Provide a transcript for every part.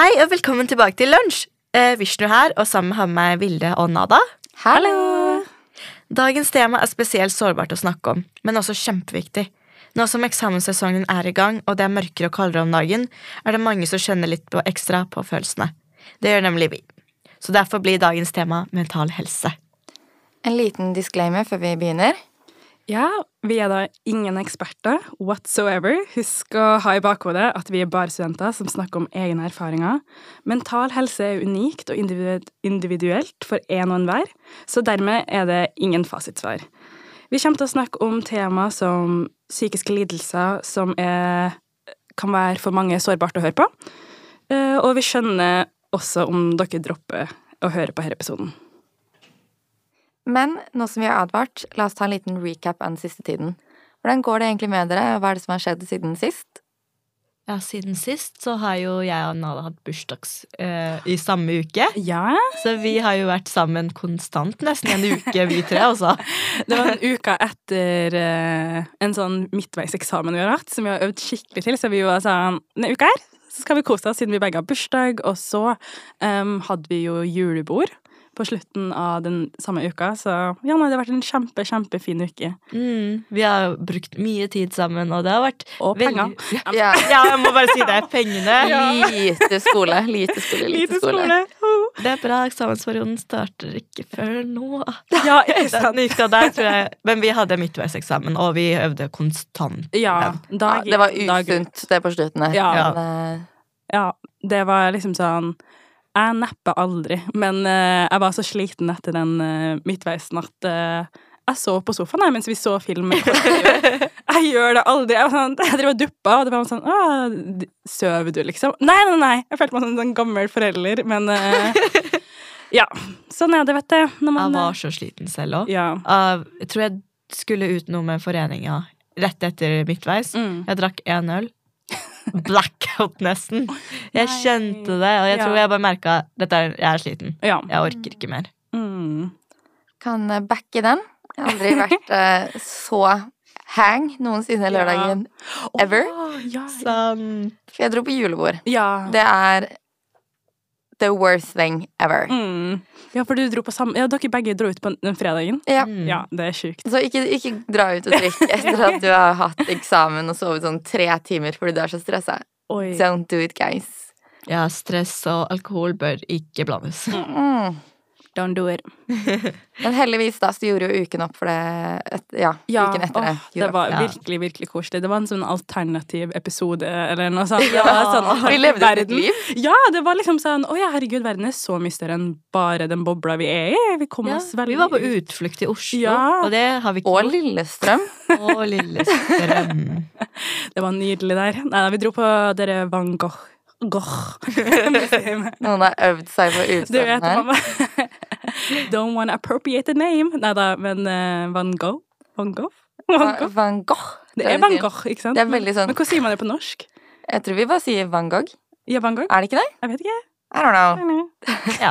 Hei og velkommen tilbake til lunsj. Eh, Vishnu her, og sammen har vi meg Vilde og Nada. Hallo! Dagens tema er spesielt sårbart å snakke om, men også kjempeviktig. Nå som eksamenssesongen er i gang, og det er mørkere og kaldere om dagen, er det mange som kjenner litt på ekstra på følelsene. Det gjør nemlig vi. Så derfor blir dagens tema mental helse. En liten disclaimer før vi begynner. Ja, vi er da ingen eksperter whatsoever. Husk å ha i bakhodet at vi er bare studenter som snakker om egne erfaringer. Mental helse er unikt og individuelt for en og enhver, så dermed er det ingen fasitsvar. Vi kommer til å snakke om tema som psykiske lidelser, som er, kan være for mange sårbart å høre på. Eh, Og vi skjønner også om dere dropper å høre på denne episoden. Men nå som vi har advart, la oss ta en liten recap av den siste tiden. Hvordan går det egentlig med dere, og hva er det som har skjedd siden sist? Ja, Siden sist så har jo jeg og Nala hatt bursdags eh, i samme uke. Ja, Så vi har jo vært sammen konstant nesten en uke, vi tre, altså. Det var en uke etter eh, en sånn midtveiseksamen vi har hatt, som vi har øvd skikkelig til. Så vi var sånn Denne uka her så skal vi kose oss siden vi begge har bursdag. Og så um, hadde vi jo julebord på slutten av den samme uka. Så ja, nei, det har vært en kjempe, kjempefin uke. Mm, vi har brukt mye tid sammen, og det har vært Og penger. Ja, Ja, jeg må bare si det. Pengene. lite skole, lite skole, lite, Lite skole. skole. Det er bra. Eksamensperioden starter ikke før nå. Ja. Den uka der, tror jeg. Men vi hadde midtveiseksamen, og vi øvde konstant. Ja, Ja, det var dag- usunt, det på slutten her. Ja. Ja, det var liksom sånn Jeg nepper aldri, men uh, jeg var så sliten etter den uh, midtveisen at uh, jeg så på sofaen jeg, mens vi så film. jeg gjør det aldri. Jeg, var sånn, jeg drev og duppa, og det var sånn Sover du, liksom? Nei, nei, nei. Jeg følte meg som en sånn gammel forelder, men Ja. Sånn er det, vet du. Man, Jeg var så sliten selv òg. ja. Jeg tror jeg skulle ut noe med foreninga rett etter midtveis. Mm. Jeg drakk én øl. Blackout, nesten. Jeg Nei. kjente det, og jeg tror jeg bare merka at jeg er sliten. ja. Jeg orker ikke mer. Mm. kan eh, backe den. Jeg har aldri vært uh, så hang noensinne lørdagen ever. Oh, ja, Sant. For jeg dro på julebord. ja. Det er the worst thing ever. Mm. Ja, for du dro på samme Ja, dere begge dro ut på den fredagen. Ja. Mm. Ja, det er sjukt. Så ikke, ikke dra ut og drikke etter at du har hatt eksamen og sovet sånn tre timer fordi du er så stressa. Oi. Don't do it, guys. Ja, stress og alkohol bør ikke blandes. Mm. Don't do it. Men heldigvis da så gjorde jo uken opp for det et, ja, uken etter det. åh, det gjorde var Ja. virkelig, virkelig koselig. Det var en sånn alternativ episode eller noe sånt. Ja, sånn. Vi levde levde et liv. Ja, det var liksom sånn Å ja, herregud, verden er så mye større enn bare den bobla vi er i. Vi kom Ja, oss veldig vi var på ut. utflukt i Oslo, Ja. og det har vi ikke Og. Lillestrøm. Og Lillestrøm. Det var nydelig der. Nei, vi dro på dere Van Gogh. Noen har øvd seg på utstanden her. Don't wanna appropriate the name. Nei da, men uh, Van Gogh? Van Gogh? Van Gogh? Van Gogh. Det er Van. Gogh, ikke sant? Det er veldig sånn Men hvordan sier man det på norsk? Jeg tror vi bare sier Van Gogh. Ja, Van Gogh? Er det ikke det? Jeg vet ikke. I don't know. Ja.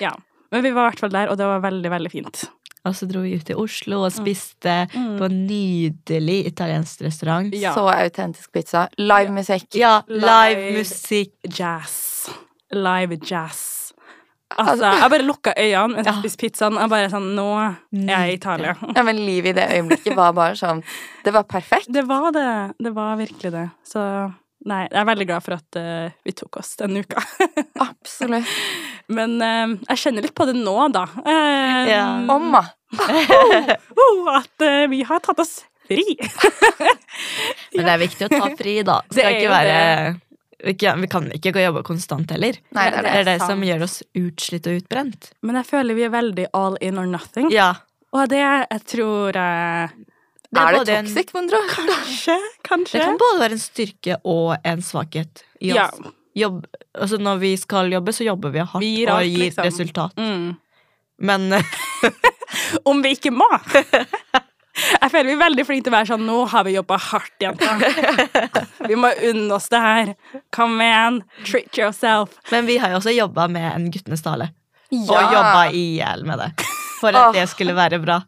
Ja. Men vi var i hvert fall der, og det var veldig, veldig fint. Og så dro vi ut til Oslo og spiste Mm. på en nydelig italiensk restaurant. Ja. Så autentisk pizza. Live musikk. Ja, live Live. musikk. Jazz. Live jazz. Altså, jeg bare lukka øynene og jeg Ja. spiste pizzaen. Jeg bare sånn Nå er jeg i Italia. Ja, men livet i det øyeblikket var bare sånn Det var perfekt. Det var det. Det var virkelig det. Så nei, jeg er veldig glad for at uh, vi tok oss denne uka. Absolutt. Men uh, jeg kjenner litt på det nå, da. Uh, Ja. Omma. oh, at eh, vi har tatt oss fri. Men det er viktig å ta fri, da. Det Skal er ikke være vi kan, vi kan ikke gå og jobbe konstant heller. Nei, det er Det det. er det sant. som gjør oss utslitt og utbrent. Men jeg føler vi er veldig all in or nothing. Ja. Og det jeg tror jeg Det Er det både en- toxic, mon tro? Kanskje, kanskje. Det kan både være en styrke og en svakhet i Ja. Jobb, altså når vi skal jobbe, så jobber vi hardt Vi gir og gir liksom. resultat. Mm. Men Om vi ikke må. Jeg føler vi er veldig flinke til å være sånn Nå har vi jobba hardt, jenter. Vi må unne oss det her. Come on, treat yourself. Men vi har jo også jobba med en Guttenes tale. Ja. Og jobba i hjel med det. For at det skulle være bra.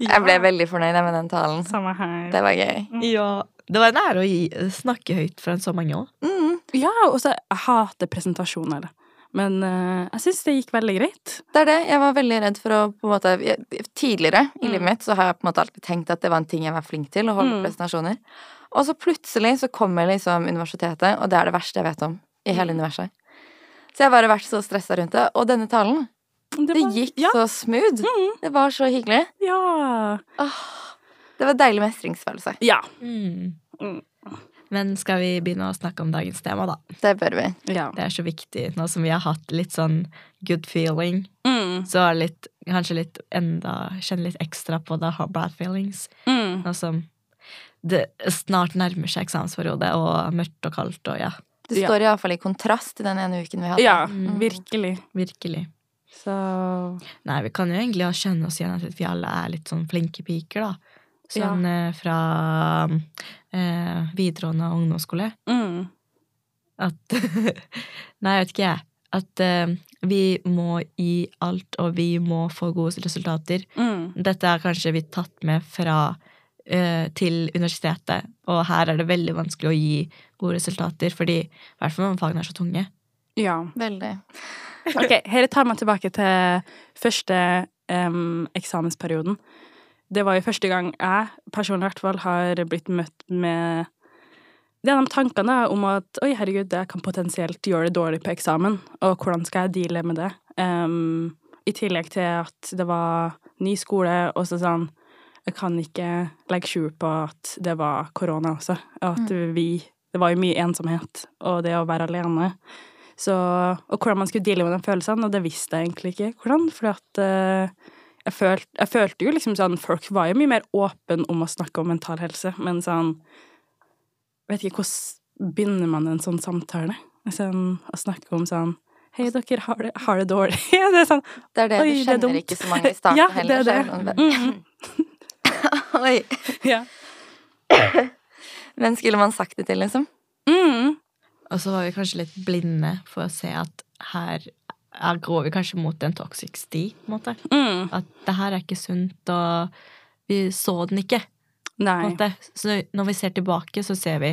Jeg ble veldig fornøyd med den talen. Samme her. Det var gøy. Ja. Det var en ære å gi, snakke høyt for en så mange òg. Mm, Ja, og så hater presentasjoner. Men uh, jeg syns det gikk veldig greit. det er det. Jeg var veldig redd for å på en måte jeg- Tidligere i Mm. livet mitt så har jeg på en måte alltid tenkt at det var en ting jeg var flink til, å holde Mm. presentasjoner. Og så plutselig så kommer liksom universitetet, og det er det verste jeg vet om i hele Mm. universet. Så jeg har bare vært så stressa rundt det. Og denne talen, det var- gikk ja, så smooth. Mm. Det var så hyggelig. Ja. Åh, det var deilig mestringsfølelse. Ja. Mm. Mm. Men skal vi begynne å snakke om dagens tema, da? Det bør vi. ja. Det er så viktig. Nå som vi har hatt litt sånn good feeling, Mm. så er litt, kanskje litt enda Kjenne litt ekstra på the hard bad feelings. Mm. Nå som det snart nærmer seg eksamensperiode, og mørkt og kaldt og ja, Det Ja. står iallfall i kontrast til den ene uken vi hadde. Ja, Mm. virkelig. virkelig. Så Nei, vi kan jo egentlig kjenne oss igjen at vi alle er litt sånn flinke piker, da. Sånn ja. fra eh, videregående og ungdomsskole. mm. At Nei, jeg vet ikke, jeg. At eh, vi må gi alt, og vi må få gode resultater. Mm. Dette er kanskje vi tatt med fra eh, til universitetet, og her er det veldig vanskelig å gi gode resultater, fordi i hvert fall når fagene er så tunge. Ja. Veldig. Ok, her tar meg tilbake til første um, eksamensperioden. Det var jo første gang jeg personlig i hvert fall har blitt møtt med de tankene om at oi, herregud, jeg kan potensielt gjøre det dårlig på eksamen, og hvordan skal jeg deale med det? Um, I tillegg til at det var ny skole, og så sånn Jeg kan ikke legge skjul på at det var korona også, og at vi Det var jo mye ensomhet, og det å være alene. Så, og hvordan man skulle deale med de følelsene, og det visste jeg egentlig ikke hvordan, For at eh, jeg, følte, jeg følte jo liksom sånn Folk var jo mye mer åpne om å snakke om mental helse, men sånn Vet ikke hvordan begynner man en sånn samtale? Sånn, å snakke om sånn Hei, dere har det, har det dårlig. det er sånn Det er det, Oi, du det er kjenner det ikke så mange i starten Ja, heller. det er det. Mm, Oi. ja. Hvem skulle man sagt det til, liksom? Mm, Og så var vi kanskje litt blinde for å se at her, er, går vi kanskje mot en toxic sti, på en måte. mm. At det her er ikke sunt, og vi så den ikke. Nei. Så når vi ser tilbake, så ser vi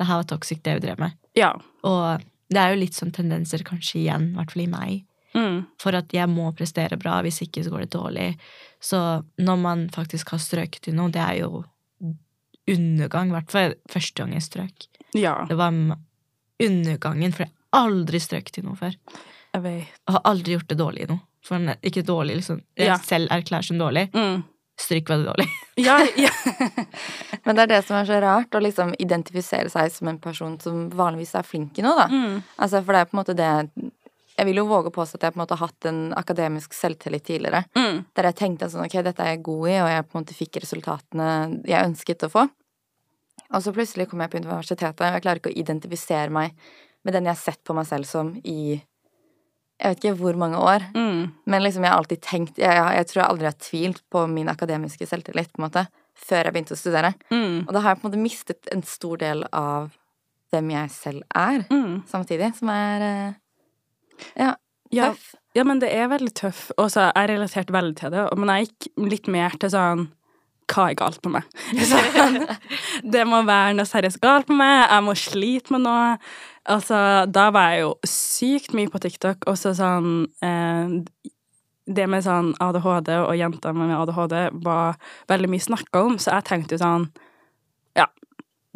det her var toxic, det vi drev med. Ja. Og det er jo litt sånn tendenser kanskje igjen, i hvert fall i meg. Mm, For at jeg må prestere bra, hvis ikke så går det dårlig. Så når man faktisk har strøket i noe, det er jo undergang. I hvert fall første gang jeg strøk. ja, Det var undergangen, for jeg har aldri strøket i noe før. jeg vet. Og har aldri gjort det dårlig i noe. For ikke dårlig, liksom. Jeg Ja. selv erklærer som dårlig. Mm. Stryk var det dårlig. Ja, ja. Men det er det som er så rart, å liksom identifisere seg som en person som vanligvis er flink i noe, da. Mm. Altså, for det er på en måte det Jeg vil jo våge å påstå at jeg på en måte har hatt en akademisk selvtillit tidligere. Mm. Der jeg tenkte sånn, ok, dette er jeg god i, og jeg på en måte fikk resultatene jeg ønsket å få. Og så plutselig kom jeg på universitetet, og jeg klarer ikke å identifisere meg med den jeg har sett på meg selv som i jeg vet ikke hvor mange år. Mm. Men liksom jeg har alltid tenkt Jeg, jeg, jeg tror jeg aldri har tvilt på min akademiske selvtillit, på en måte, før jeg begynte å studere. Mm. Og da har jeg på en måte mistet en stor del av hvem jeg selv er, Mm. samtidig, som er eh, ja, Ja, tøff. Ja, men det er veldig tøff. Og så jeg relaterte veldig til det. Men jeg gikk litt mer til sånn Hva er galt med meg? Det må være noe seriøst galt med meg. Jeg må slite med noe. Altså, da var jeg jo sykt mye på TikTok, og så sånn eh, Det med sånn ADHD og jenter med ADHD var veldig mye snakka om, så jeg tenkte jo sånn Ja,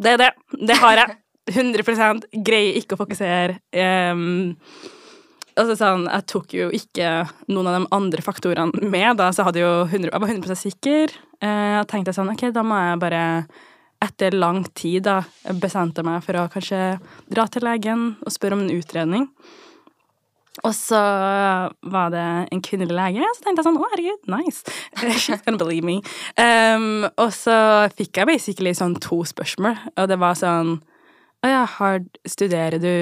det er det. Det har jeg. 100 Greier ikke å fokusere. Um, Altså sånn, Jeg tok jo ikke noen av de andre faktorene med, da, så jeg, hadde jo 100, jeg var 100% sikker. Eh, Jeg tenkte sånn, ok, da må jeg bare etter lang tid da, bestemte meg for å kanskje dra til legen og spørre om en utredning. Og så var det en kvinnelig lege, så tenkte jeg sånn, å herregud, nice. She's gonna believe me. Um, og så fikk jeg basically sånn to spørsmål, og det var sånn, å ja, studerer du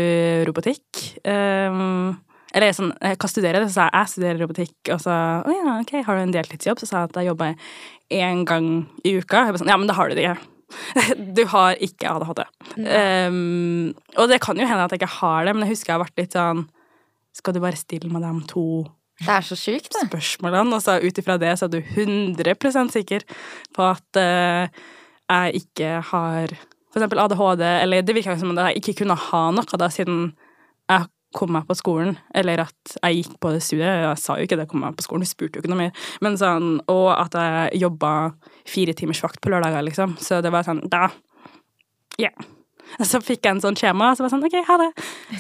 robotikk? Um, eller sånn, hva studerer du? Så sa jeg, jeg studerer robotikk. Og så, å ja, ok, har du en deltidsjobb? Så sa jeg at jeg jobber én gang i uka. Jeg bare sånn, ja, men da har du det ikke. Du har ikke ADHD. Um, og det kan jo hende at jeg ikke har det, men jeg husker jeg har vært litt sånn Skal du bare stille med de to Det er så sjukt, det. spørsmålene, og så ut ifra det så er du 100% sikker på at uh, jeg ikke har for eksempel ADHD, eller det virker som om jeg ikke kunne ha noe da, siden jeg kom meg på skolen, eller at jeg gikk på det studiet. Jeg sa jo ikke det, kom meg på skolen, du spurte jo ikke noe mer. Men sånn, og at jeg jobba fire timers vakt på lørdager, liksom. Så det var sånn, da Ja. Så fikk jeg en sånn skjema, og så var jeg sånn, ok, ha det.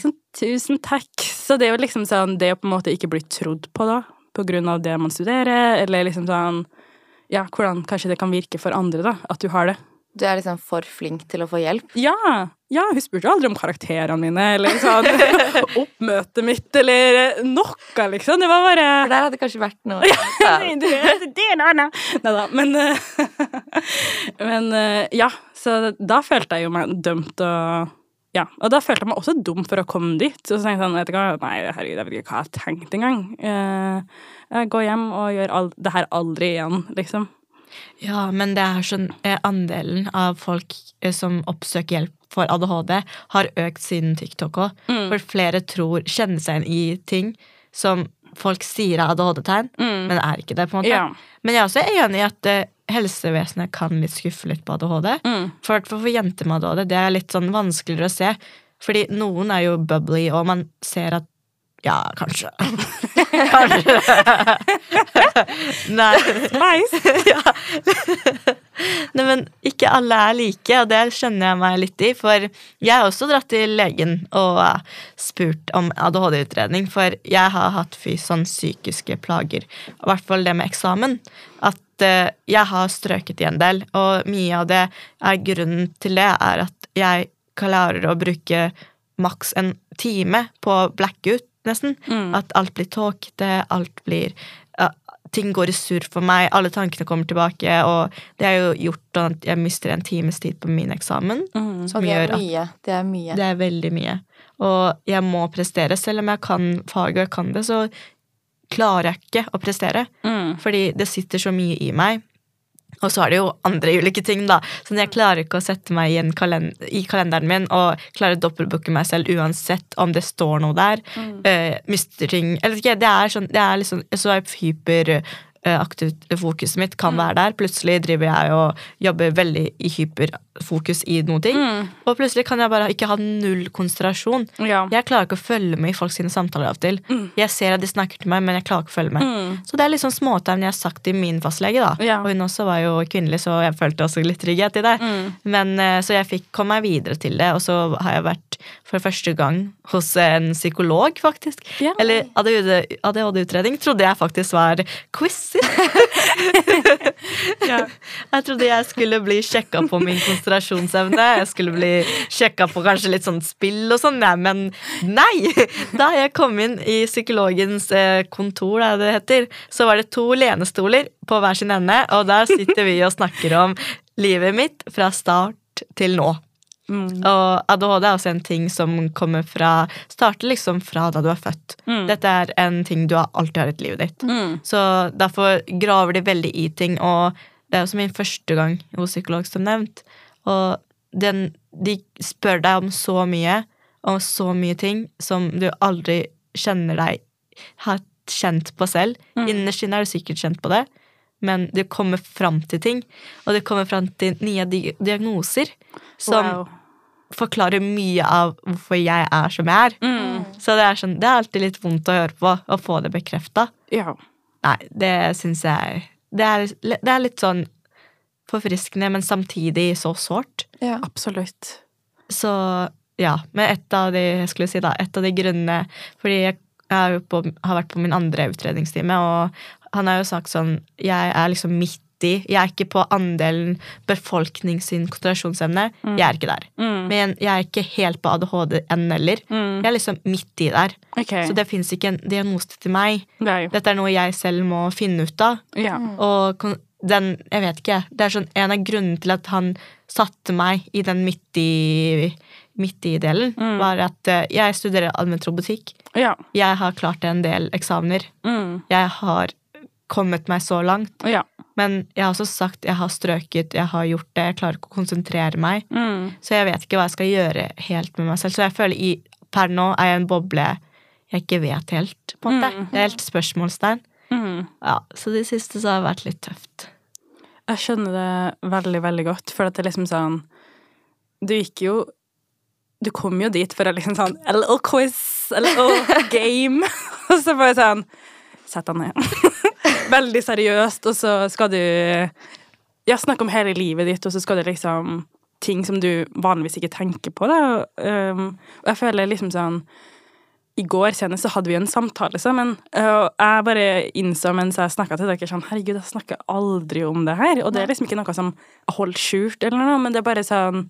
Sånn, tusen takk. Så det er jo liksom sånn, det å på en måte ikke bli trodd på, da, på grunn av det man studerer, eller liksom sånn Ja, hvordan kanskje det kan virke for andre, da, at du har det. Du er liksom for flink til å få hjelp. Ja, ja, hun spurte aldri om karakterene mine, eller sånn oppmøtet mitt, eller noe, liksom. Det var bare For der hadde det kanskje vært noe Nei, det, det en annen. Nei Neida, men eh, Men eh, ja, så da følte jeg jo meg dømt og ja, og da følte jeg meg også dum for å komme dit. Og så tenkte jeg sånn, vet du hva, nei, herregud, jeg vet ikke hva jeg har tenkt engang. Eh, jeg går hjem og gjør all, det her aldri igjen, liksom. Ja, men det er sånn eh, andelen av folk eh, som oppsøker hjelp for ADHD, har økt siden TikTok òg. Mm. For flere tror kjenner seg igjen i ting som folk sier er ADHD-tegn, Mm. men er ikke det. på en måte. Ja. Men jeg er også enig i at uh, helsevesenet kan litt skuffe litt på ADHD. Mm. For, for, for jenter med ADHD det er litt sånn vanskeligere å se. Fordi noen er jo bubbly, og man ser at Ja, kanskje. kanskje. Nei. Nice. ja. Nei, men ikke alle er like, og det skjønner jeg meg litt i. For jeg har også dratt til legen og spurt om ADHD-utredning. For jeg har hatt fy sånn psykiske plager, i hvert fall det med eksamen. At eh, jeg har strøket i en del, og mye av det er grunnen til det er at jeg klarer å bruke maks en time på blackout, nesten. Mm. At alt blir tåkete, alt blir Ting går i surr for meg, alle tankene kommer tilbake, og det har jo gjort at jeg mister en times tid på min eksamen. Mm. Som det gjør at mye. Det er mye. det er veldig mye. Og jeg må prestere. Selv om jeg kan faget og jeg kan det, så klarer jeg ikke å prestere. Mm. Fordi det sitter så mye i meg. Og så er det jo andre ulike ting, da. Så jeg klarer ikke å sette meg i, en kalend i kalenderen min og klarer å dobbeltbooke meg selv uansett om det står noe der. Eh, mister ting Eller ikke, det er sånn Det er liksom Så er hyperaktivt fokuset mitt kan være der. Plutselig driver jeg og jobber veldig i hyperfokus i noen ting. Mm. Og plutselig kan jeg bare ikke ha null konsentrasjon. Ja. Jeg klarer ikke å følge med i folk sine samtaler av og til. Jeg ser at de snakker til meg, men jeg klarer ikke å følge med. Mm. Så det er liksom småtegn jeg har sagt til min fastlege, da. Ja. Og hun også var jo kvinnelig, så jeg følte også litt trygghet i det. Mm. Men, eh, så jeg fikk komme meg videre til det, og så har jeg vært for første gang hos en psykolog, faktisk. Ja. Eller ADHD-utredning trodde jeg faktisk var quiz. Ja. Jeg trodde jeg skulle bli sjekka på min konsentrasjonsevne. Jeg skulle bli sjekka på kanskje litt sånn spill og sånn, men nei! Da jeg kom inn i psykologens eh, kontor, da det heter, så var det to lenestoler på hver sin ende, og der sitter vi og snakker om livet mitt fra start til nå. Mm. Og ADHD er også en ting som kommer fra Starter liksom fra da du er født. Mm. Dette er en ting du har alltid har i livet ditt. Mm. Så derfor graver de veldig i ting, og det er også min første gang hos psykolog, som nevnt. Og den, de spør deg om så mye, om så mye ting som du aldri kjenner deg har kjent på selv. Mm. Innerst inne er du sikkert kjent på det, men du kommer fram til ting. Og du kommer fram til nye di diagnoser som Wow. forklarer mye av hvorfor jeg er som jeg er. Mm. Så det er, sånn, det er alltid litt vondt å høre på, å få det bekrefta. Ja. Nei, det syns jeg det er, det er litt sånn forfriskende, men samtidig så sårt. Ja. Absolutt. Så ja. Men et av de jeg skulle si da, et av de grunnene Fordi jeg på, har vært på min andre utredningstime, og han har jo sagt sånn Jeg er liksom midt i Jeg er ikke på andelen befolkning sin konsentrasjonsevne. Jeg er ikke der. Mm. Men jeg er ikke helt på ADHD enn heller. Mm. Jeg er liksom midt i der. Okay. Så det fins ikke en diagnose til meg. Er Dette er noe jeg selv må finne ut av. Ja. Og den, jeg vet ikke, det er sånn en av grunnene til at han satte meg i den midt i, midt i delen, Mm. var at eh, jeg studerer allment robotikk. Ja. Jeg har klart en del eksamener. Mm. Jeg har kommet meg så langt. Ja. Men jeg har også sagt jeg har strøket, jeg har gjort det, jeg klarer ikke å konsentrere meg. Mm. Så jeg vet ikke hva jeg skal gjøre helt med meg selv. Så jeg føler i, per nå er jeg en boble jeg ikke vet helt, på en måte. Mm. Det er helt spørsmålstegn. Mm. Ja, så det siste så har det vært litt tøft. Jeg skjønner det veldig, veldig godt, for at det er liksom sånn Du gikk jo Du kom jo dit for å liksom sånn A little quiz, a little game. Og så bare sånn Sett deg ned. veldig seriøst, og så skal du Ja, snakke om hele livet ditt, og så skal det liksom Ting som du vanligvis ikke tenker på, da. Og jeg føler liksom sånn i går senest så hadde vi en samtale sammen, og jeg bare innså mens jeg snakka til dere sånn Herregud, jeg snakker aldri om det her. Og det er liksom ikke noe som jeg holder skjult, eller noe, men det er bare sånn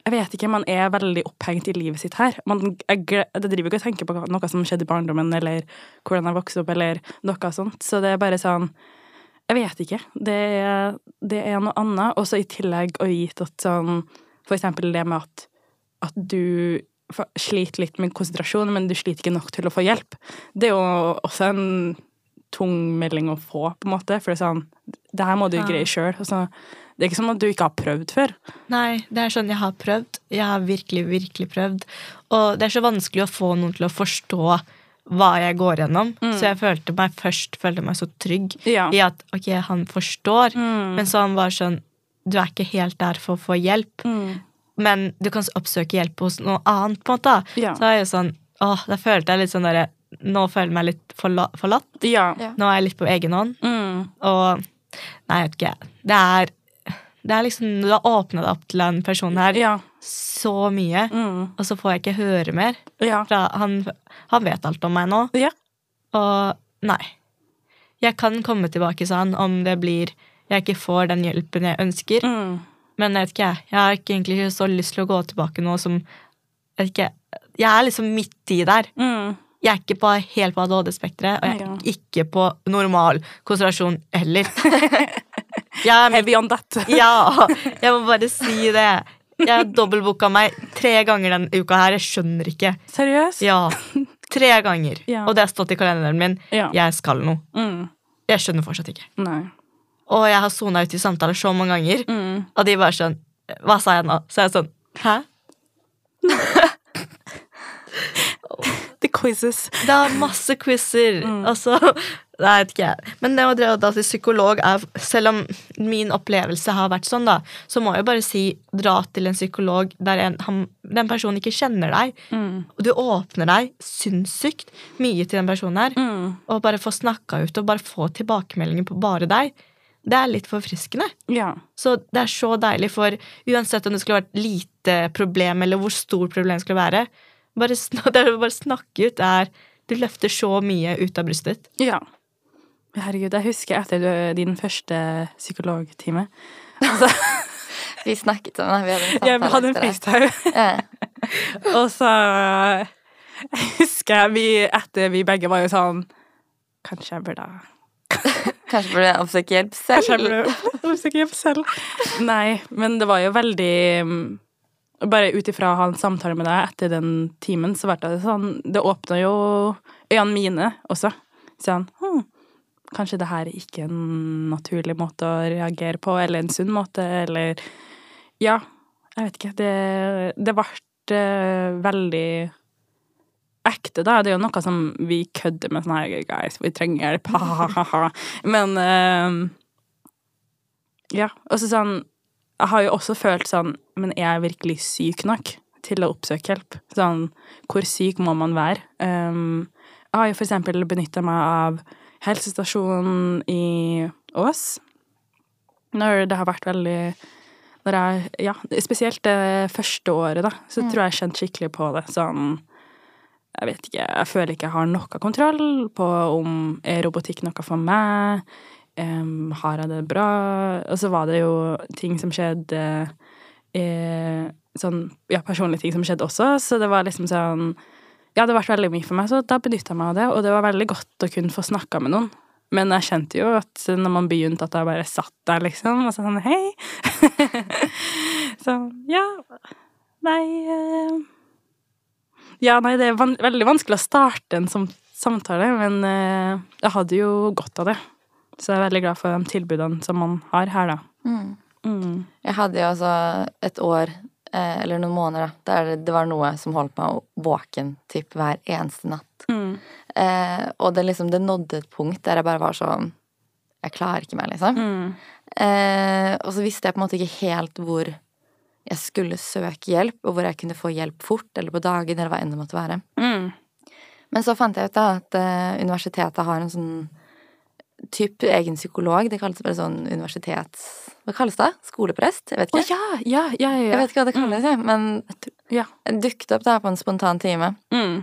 Jeg vet ikke, man er veldig opphengt i livet sitt her. Man, jeg, det driver ikke og tenker på noe som skjedde i barndommen, eller hvordan jeg vokste opp, eller noe sånt. Så det er bare sånn Jeg vet ikke. Det det er noe annet. Og så i tillegg å gitt at sånn For eksempel det med at, at du sliter litt med konsentrasjon, men du sliter ikke nok til å få hjelp. Det er jo også en tung melding å få, på en måte. For det er sånn Det her må du greie sjøl. Det er ikke som at du ikke har prøvd før. Nei, det er sånn jeg har prøvd. Jeg har virkelig, virkelig prøvd. Og det er så vanskelig å få noen til å forstå hva jeg går gjennom. Så jeg følte meg først følte meg så trygg Ja. i at ok, han forstår. Mm. Men så han var sånn Du er ikke helt der for å få hjelp, Mm. Men du kan oppsøke hjelp hos noe annet. på en måte. Ja. Så er jeg jo sånn Åh, da følte jeg litt sånn derre Nå føler jeg meg litt forla forlatt. Ja. Ja. Nå er jeg litt på egen hånd. Mm. Og Nei, jeg vet ikke. Det er, det er liksom Du har åpna deg opp til en person her Ja. så mye, Mm. og så får jeg ikke høre mer. Ja. Fra, han, han vet alt om meg nå. Ja. Og nei. Jeg kan komme tilbake, sa han, om det blir jeg ikke får den hjelpen jeg ønsker. Mm. Men jeg vet ikke, jeg har ikke egentlig så lyst til å gå tilbake nå som Jeg vet ikke, jeg er liksom midt i der. Mm. Jeg er ikke på, helt på ADHD-spekteret, og jeg er Ja. ikke på normal konsentrasjon heller. Jeg Heavy on that. Ja, jeg må bare si det. Jeg har dobbeltbooka meg tre ganger denne uka her. Jeg skjønner ikke. Seriøst? Ja, Tre ganger. Ja. Og det har stått i kalenderen min. Ja. Jeg skal noe. Mm. Jeg skjønner fortsatt ikke. Nei. Og jeg har sona ut i samtaler så mange ganger, Mm. og de bare sånn Hva sa jeg nå? Så er jeg sånn Hæ? The quizzes. Det er masse quizer. Mm. Altså Nei, jeg vet ikke. Men det å dra til psykolog er Selv om min opplevelse har vært sånn, da, så må jeg bare si dra til en psykolog der en, han, den personen ikke kjenner deg. Mm. Og du åpner deg sinnssykt mye til den personen her. Mm. Og bare få snakka ut og bare få tilbakemeldinger på bare deg. Det er litt forfriskende. Ja. Så det er så deilig, for uansett om det skulle vært lite problem, eller hvor stort problem det skulle være, bare, det å bare snakke ut. Er, du løfter så mye ut av brystet ditt. Ja. Herregud, jeg husker etter din første psykologtime. Altså, Vi snakket om det. Vi hadde en samtale jeg hadde en. FaceTime, Ja. og så jeg husker jeg vi etter vi begge var jo sånn Kanskje jeg burde Kanskje burde jeg oppsøke hjelp selv? Kanskje jeg burde oppsøke hjelp selv. Nei, men det var jo veldig mm, Bare ut ifra å ha en samtale med deg etter den timen, så ble det sånn Det åpna jo øynene mine også. Sånn hm, Kanskje det her er ikke en naturlig måte å reagere på, eller en sunn måte, eller Ja, jeg vet ikke. Det, det ble eh, veldig ekte, da. Det er jo noe som vi kødder med sånn her Guys, vi trenger hjelp, ha-ha-ha. Men uh, Ja. Og så sånn Jeg har jo også følt sånn Men er jeg virkelig syk nok til å oppsøke hjelp? Sånn Hvor syk må man være? Um, jeg har jo for eksempel benytta meg av helsestasjonen i Ås. Når det har vært veldig jeg, ja, Spesielt det første året, da, så tror jeg jeg kjente skikkelig på det. Sånn Jeg vet ikke, jeg føler ikke jeg har noe kontroll på om er robotikk noe for meg. Um, har jeg det bra? Og så var det jo ting som skjedde eh, Sånn ja, personlige ting som skjedde også, så det var liksom sånn Ja, det vært veldig mye for meg, så da benytta jeg meg av det, og det var veldig godt å kunne få snakka med noen. Men jeg kjente jo at når man begynte, at jeg bare satt der, liksom, og sånn hei. så ja. Nei eh, Ja, nei, det er van veldig vanskelig å starte en sånn samtale, men eh, jeg hadde jo godt av det. Så jeg er veldig glad for de tilbudene som man har her, da. Mm. Mm. Jeg hadde jo altså et år, eh, eller noen måneder, da, der det var noe som holdt meg våken typ hver eneste natt. Mm. Eh, og det liksom, det nådde et punkt der jeg bare var sånn Jeg klarer ikke mer, liksom. Mm. Eh, og så visste jeg på en måte ikke helt hvor jeg skulle søke hjelp, og hvor jeg kunne få hjelp fort, eller på dagen, eller hva enn det måtte være. Mm. Men så fant jeg ut da at uh, universitetet har en sånn type egen psykolog. Det kalles bare sånn universitets... Hva kalles det? Skoleprest? Jeg vet Å ikke. ja, ja, ja, ja. Jeg vet ikke hva det kalles, jeg, men Ja. dukket opp da på en spontan time. Mm.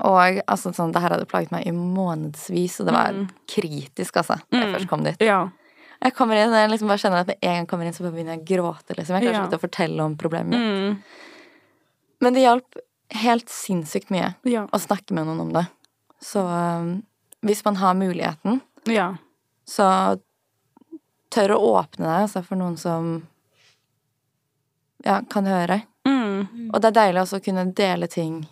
Og altså, sånn, det her hadde plaget meg i månedsvis, og det var Mm. kritisk, altså, da jeg Mm. først kom dit. Ja. Jeg kommer inn, og jeg liksom bare kjenner at med en gang jeg kommer inn, så begynner jeg å gråte, liksom. Jeg Ja. ikke å fortelle om problemet mitt. Mm. Men det hjalp helt sinnssykt mye Ja. å snakke med noen om det. Så um, hvis man har muligheten, Ja. så tør å åpne deg altså, for noen som ja, kan høre. Mm. Og det er deilig også å kunne dele ting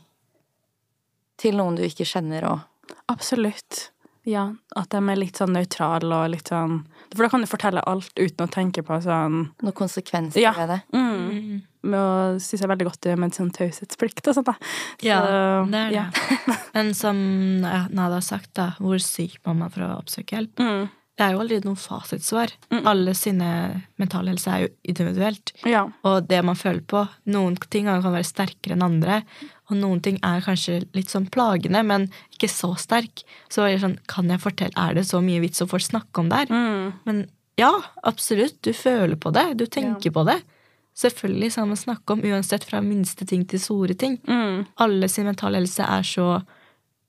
til noen du ikke kjenner, òg. Absolutt. Ja, at de er litt sånn nøytrale og litt sånn For da kan du fortelle alt uten å tenke på sånn noen konsekvenser Ja. ved det. mm. Mm. Og synes jeg veldig godt det med sånn taushetsplikt og sånt, da. Ja, det er det. ja. Men som Nada har sagt, da, hvor syk man er for å oppsøke hjelp. Mm. Det er jo aldri noe fasitsvar. Mm. Alle sine mentale helse er jo individuelt. Ja. Og det man føler på Noen ting kan være sterkere enn andre. Og noen ting er kanskje litt sånn plagende, men ikke så sterk. Så er det sånn, kan jeg fortelle, er det så mye vits å få snakke om der? Mm. Men ja, absolutt. Du føler på det. Du tenker på det. Selvfølgelig skal man snakke om, uansett fra minste ting til store ting. Mm. Alle sin mentale helse er så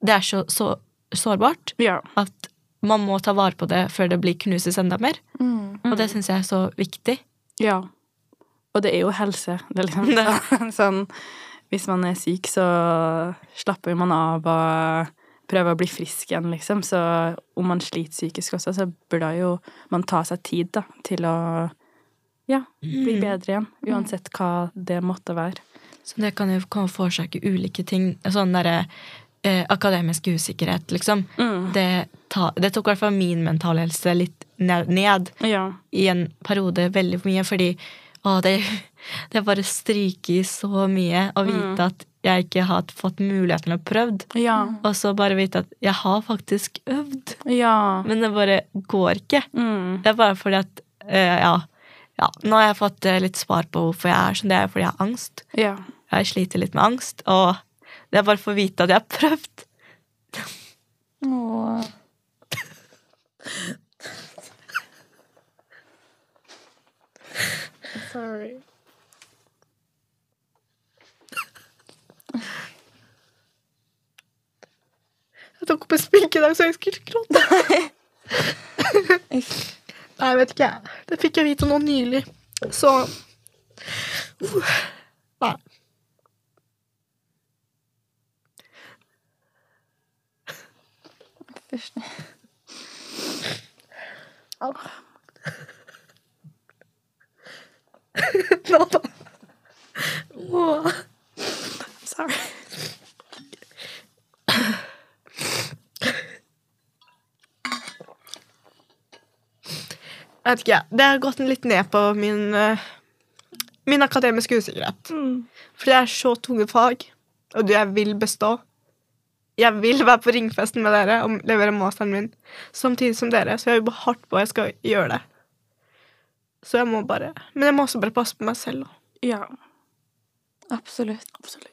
Det er så, så sårbart Ja. at man må ta vare på det før det blir knuses enda mer. Mm. Og det syns jeg er så viktig. Ja. Og det er jo helse. Det er liksom sånn Hvis man er syk, så slapper man av og prøver å bli frisk igjen, liksom. Så om man sliter psykisk også, så burde jo man ta seg tid, da, til å ja, bli bedre igjen. Uansett hva det måtte være. Så det kan jo forårsake ulike ting. Sånn derre eh, akademisk usikkerhet, liksom. Mm. Det, ta, det tok i hvert fall min mentale helse litt ned, ned Ja. i en periode veldig mye, fordi å, det, det bare stryker i så mye å vite at jeg ikke har fått muligheten til å prøvd. Ja. Og så bare vite at jeg har faktisk øvd, Ja. men det bare går ikke. Mm. Det er bare fordi at eh, ja, ja, nå har jeg fått eh, litt svar på hvorfor jeg er sånn. Det er fordi jeg har angst. Ja. Jeg sliter litt med angst, og det er bare for å vite at jeg har prøvd. Åh. Sorry. Jeg tok opp en spink i dag, så jeg skulle gråte. Nei, jeg vet ikke. Det fikk jeg vite nå nylig. Så uh, Fysj. Nå da. Åh. Sorry. Jeg vet ikke, jeg. Det har gått litt ned på min, eh, min akademiske usikkerhet. For det er så tunge fag, og jeg vil bestå. Jeg vil være på ringfesten med dere og levere masteren min samtidig som dere, så jeg jobber hardt på at jeg skal gjøre det. Så jeg må bare Men jeg må også bare passe på meg selv. da. Ja. Absolutt. Absolutt.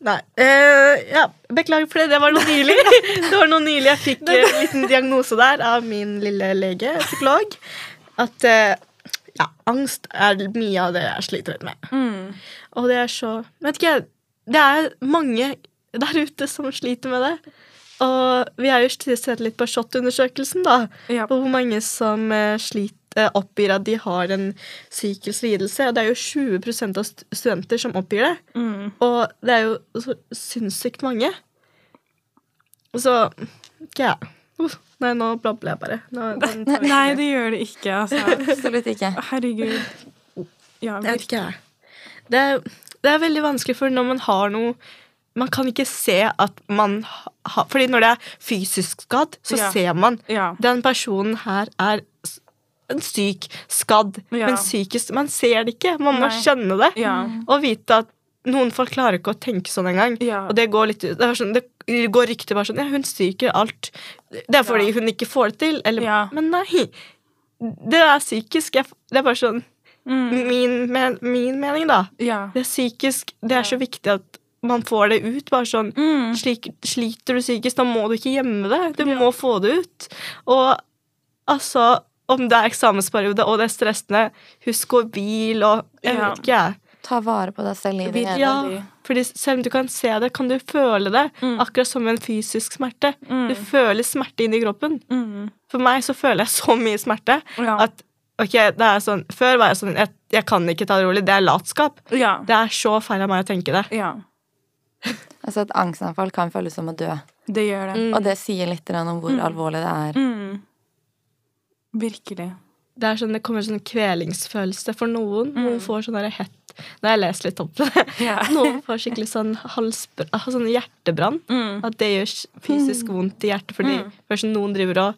Nei. eh, ja, beklager for det. Det var noe nylig. Det var noe nylig Jeg fikk eh, en liten diagnose der av min lille lege, psykolog. At eh, ja, angst er mye av det jeg sliter litt med. Mm. Og det er så Vet ikke, jeg, det er mange der ute som sliter med det. Og vi har jo sett litt på SHoT-undersøkelsen, da. Ja. På hvor mange som eh, sliter, eh, oppgir at de har en psykisk lidelse. Og det er jo 20% av studenter som oppgir det. Mm. Og det er jo så sinnssykt mange. Så ikke Nei, nå blabler jeg bare. Nå, nei, Nei, det gjør det ikke, altså. Absolutt ikke. Herregud. Ja, Jeg vet ikke. Det det er veldig vanskelig, for når man har noe Man kan ikke se at man har Fordi når det er fysisk skadd, så Ja. ser man. Ja. Den personen her er en syk, skadd, Ja. men psykisk Man ser det ikke. Man må skjønne det. Ja. Og vite at noen folk klarer ikke å tenke sånn engang. Ja. Og det går litt. Det, sånn, det går rykter bare sånn Ja, hun stryker alt. Det er fordi Ja. hun ikke får det til. Eller, Ja. Men nei. Det er psykisk. Det er bare sånn Mm. min, men, min mening, da. Ja. Det er psykisk. Det er så viktig at man får det ut. Bare sånn Mm. slik, Sliter du psykisk, da må du ikke gjemme det. Du må få det ut. Og altså Om det er eksamensperiode og det er stressende, husk å hvile og Jeg vet ikke, jeg. Ta vare på deg selv i det Virkelig. hele. Ja, Veldig. fordi selv om du kan se det, kan du føle det. Mm. Akkurat som en fysisk smerte. Mm. Du føler smerte inni kroppen. Mm. For meg så føler jeg så mye smerte Ja. at ok, det er sånn Før var jeg sånn jeg, jeg kan ikke ta det rolig. Det er latskap. ja. Det er så feil av meg å tenke det. Ja. Altså Et angstanfall kan føles som å dø. Det gjør det. Mm. Og det sier litt om hvor Mm. alvorlig det er. Mm. Virkelig. Det er sånn, det kommer en sånn kvelingsfølelse for noen. Noen Mm. får sånn hett Nå har jeg lest litt opp det. Yeah. Noen får skikkelig sånn ah, sånn hjertebrann. Mm. At det gjør fysisk vondt i hjertet fordi Mm. først noen driver og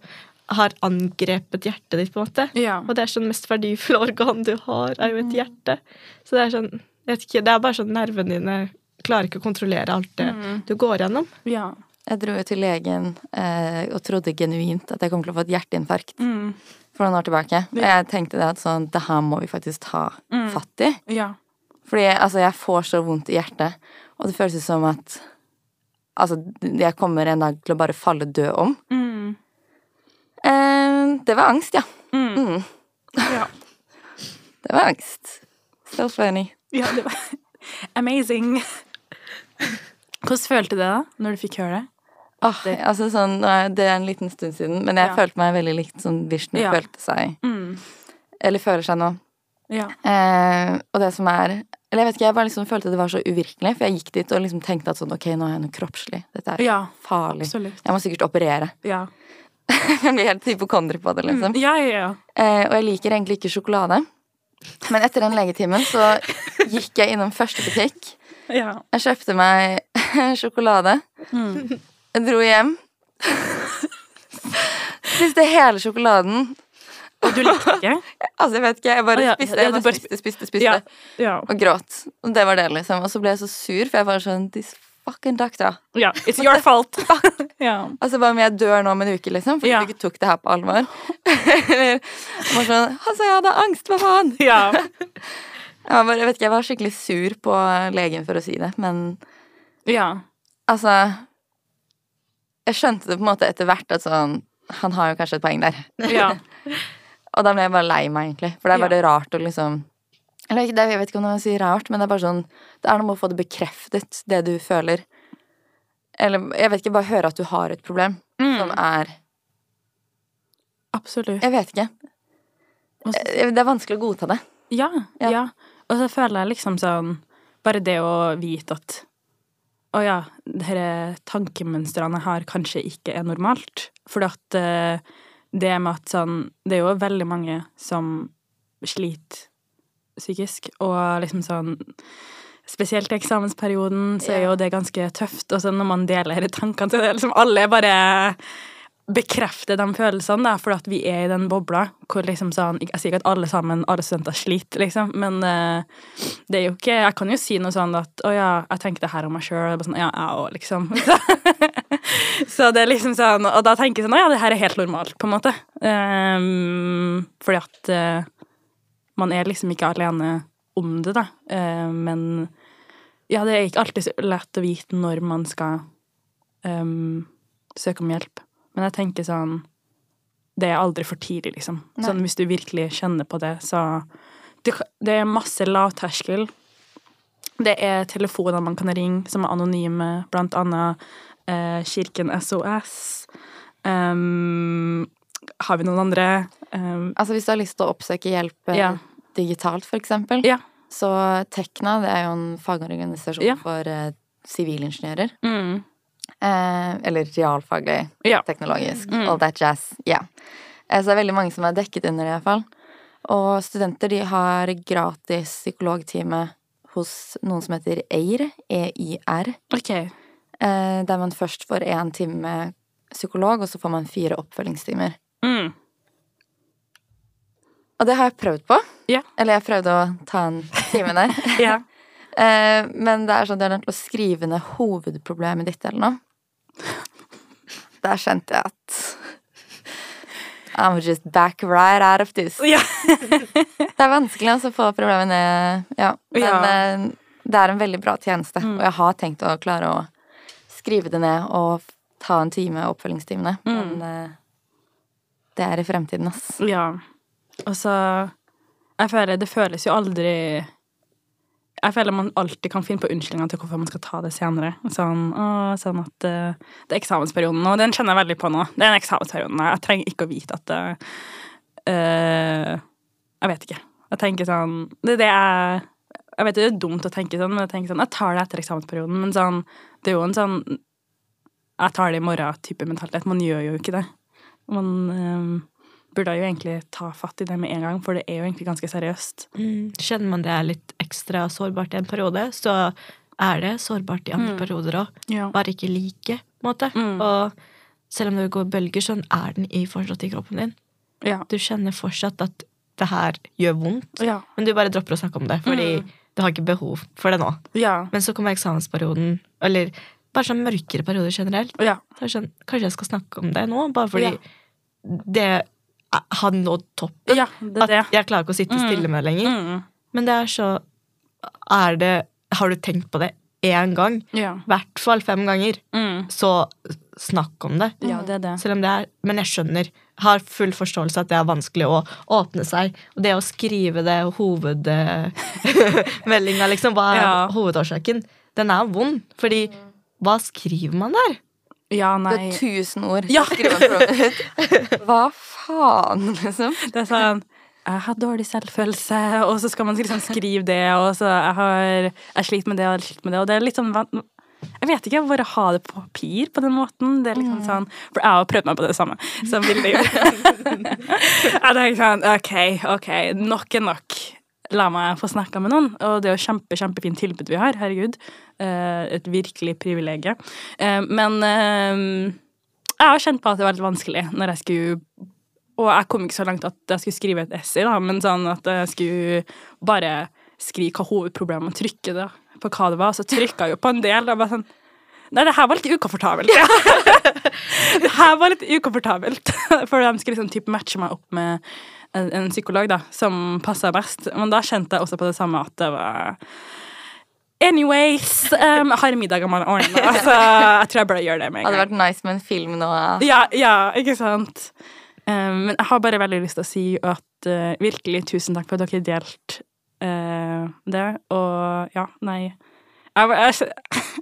har angrepet hjertet ditt, på en måte. Ja. Og det er sånn mest verdifulle organ du har, er jo et hjerte. Så det er sånn jeg vet ikke, Det er bare sånn nervene dine klarer ikke å kontrollere alt det Mm. du går gjennom. Ja. Jeg dro jo til legen eh, og trodde genuint at jeg kom til å få et hjerteinfarkt Mm. For noen år tilbake. Og jeg tenkte det at sånn, det her må vi faktisk ta Mm. fatt i. Ja. Fordi altså, jeg får så vondt i hjertet, og det føles som at Altså, jeg kommer en dag til å bare falle død om. Mm. Eh, det var angst, ja. Mm. Mm, ja. det var angst. So funny. Ja, det var amazing. Hvordan følte du det da, når du fikk høre det? Åh, altså sånn, Det er en liten stund siden, men jeg Ja. følte meg veldig likt som Vishnu Ja. følte seg. Mm. Eller føler seg nå. Ja. Eh, og det som er Eller jeg vet ikke, jeg bare liksom følte det var så uvirkelig, for jeg gikk dit og liksom tenkte at sånn, ok, nå er jeg noe kroppslig. Dette er farlig. absolutt. Jeg må sikkert operere. Ja. jeg blir helt hypokondri på det, liksom. Mm. Ja, ja, ja. Eh, og jeg liker egentlig ikke sjokolade. Men etter den legetimen så gikk jeg innom første butikk. ja. Jeg kjøpte meg sjokolade. Mm. Jeg dro hjem. Spiste hele sjokoladen. Og du likte ikke? Altså, jeg vet ikke, jeg bare ah, ja. spiste, jeg bare spiste, spiste, spiste. Ja. ja. Og gråt. Og det var det, liksom. Og så ble jeg så sur, for jeg var sånn This fucking doctor. Ja, it's your fault. yeah. Altså, hva om jeg dør nå om en uke, liksom? Fordi yeah. du ikke tok det her på alvor? Eller bare sånn Altså, jeg hadde angst, hva faen? ja. Jeg var, bare, jeg vet ikke, jeg var skikkelig sur på legen for å si det, men Ja. altså Jeg skjønte det på en måte etter hvert at sånn Han har jo kanskje et poeng der. Ja. Og da ble jeg bare lei meg, egentlig. For det er Ja. rart å liksom Eller det- jeg vet ikke om man sier rart, men det er bare sånn Det er noe med å få det bekreftet, det du føler. Eller jeg vet ikke, bare høre at du har et problem som Mm. er Absolutt. Jeg vet ikke. Eh, Det er vanskelig å godta det. Ja, Ja. ja. Og så føler jeg liksom sånn Bare det å vite at Å ja, disse tankemønstrene jeg har, kanskje ikke er normalt. For at eh, det med at sånn Det er jo veldig mange som sliter psykisk, og liksom sånn Spesielt i eksamensperioden så er jo det ganske tøft. Og så når man deler tankene til det, liksom alle bare bekrefter de følelsene, da, for at vi er i den bobla hvor liksom sånn Jeg sier ikke at alle sammen, alle studenter sliter, liksom, men uh, det er jo ikke Jeg kan jo si noe sånn at å ja, jeg tenker det her om meg sjøl, sånn ja, jeg òg, liksom. Så det er liksom sånn Og da tenker jeg sånn å ja, det her er helt normalt, på en måte. Um, fordi at uh, man er liksom ikke alene om det, da. Uh, men ja, det er ikke alltid så lett å vite når man skal um, søke om hjelp. Men jeg tenker sånn Det er aldri for tidlig, liksom. Nei. Sånn hvis du virkelig kjenner på det, så Det, det er masse lavterskel. Det er telefoner man kan ringe som er anonyme, blant annet eh, Kirken SOS. Um, har vi noen andre? Um, Altså Hvis du har lyst til å oppsøke hjelp eh, Ja. digitalt, for eksempel, Ja. så Tekna det er jo en fagorganisasjon Ja. for eh, sivilingeniører. mm, Eh, eller realfaglig, Ja. teknologisk. Mm. All that jazz. Ja. Eh, så det er veldig mange som er dekket under det, iallfall. Og studenter de har gratis psykologtime hos noen som heter EIR, EIR. Okay. Eh, der man først får én time med psykolog, og så får man fire oppfølgingstimer. Mm. Og det har jeg prøvd på. Yeah. Eller jeg prøvde å ta en time der. Ja. Eh, men det er sånn at jeg er nødt til å skrive ned hovedproblemet ditt eller noe. Der kjente jeg at I'm just back right out of this. ja. Det er vanskelig altså, å få problemet ned. Ja. Men Ja. eh, det er en veldig bra tjeneste, Mm. og jeg har tenkt å klare å skrive det ned og ta en time, oppfølgingstimene. Mm. Men eh, det er i fremtiden, ass. Ja. Og så Jeg føler Det føles jo aldri Jeg føler man alltid kan finne på unnskyldninger til hvorfor man skal ta det senere. Sånn, å, sånn at uh, det er eksamensperioden nå. Den kjenner jeg veldig på nå. Det er en eksamensperioden. Jeg trenger ikke å vite at eh, Jeg vet ikke. Jeg tenker sånn Det det jeg Jeg vet det er dumt å tenke sånn, men jeg tenker sånn Jeg tar det etter eksamensperioden, men sånn Det er jo en sånn Jeg tar det i morgen-type mentalitet. Man gjør jo ikke det. Man eh, burde jo egentlig ta fatt i det med en gang, for det er jo egentlig ganske seriøst. Mm. Kjenner man det er litt ekstra sårbart i en periode, så er det sårbart i andre Mm. perioder òg. Ja. Bare ikke like, på en måte. Mm. Og selv om det går bølger, så er den i, fortsatt i kroppen din. Ja. Du kjenner fortsatt at det her gjør vondt, Ja. men du bare dropper å snakke om det, fordi Mm. du har ikke behov for det nå. Ja. Men så kommer eksamensperioden, eller bare sånn mørkere perioder generelt. Ja. Sånn, kanskje jeg skal snakke om det nå, bare fordi det har nådd toppen. ja, det det. At jeg klarer ikke å sitte Mm. stille med det lenger. Mm. Men det er så Er det Har du tenkt på det én gang? Ja. I hvert fall fem ganger. Mm. Så snakk om det. ja, det er det. Selv om det er Men jeg skjønner. Har full forståelse at det er vanskelig å åpne seg. Og det å skrive det hovedmeldinga, liksom, hva er Ja. hovedårsaken? Den er vond. Fordi hva skriver man der? Ja, Det er tusen ord. Ja. Hva faen, liksom? Det er sånn jeg har dårlig selvfølelse, og så skal man liksom skrive det, og så jeg har Jeg sliter med det og jeg sliter med det, og det er litt sånn Jeg vet ikke, bare ha det på papir på den måten. Det er liksom sånn For jeg har prøvd meg på det samme som Vilde gjorde. jeg sånn OK, OK, nok er nok. La meg få snakka med noen. Og det er jo kjempe, kjempefint tilbud vi har. Herregud. Eh, et virkelig privilegium. Eh, men eh, jeg har kjent på at det var litt vanskelig når jeg skulle Og jeg kom ikke så langt at jeg skulle skrive et essay, da, men sånn at jeg skulle bare skrive hva hovedproblemet og trykke det på hva det var. Så trykka jeg jo på en del. Og bare sånn Nei, det her var litt ukomfortabelt. det her var litt ukomfortabelt. For de skulle liksom typ matche meg opp med en, psykolog da, som passa best. Men da kjente jeg også på det samme at det var Anyways, um, jeg har middag om morgenen, så jeg tror jeg bare gjør det med en Hadde vært nice med en film nå. ja. Ja, ja, ikke sant? Um, men jeg har bare veldig lyst til å si at uh, virkelig tusen takk for at dere delte uh, det. Og ja, nei Jeg var- jeg-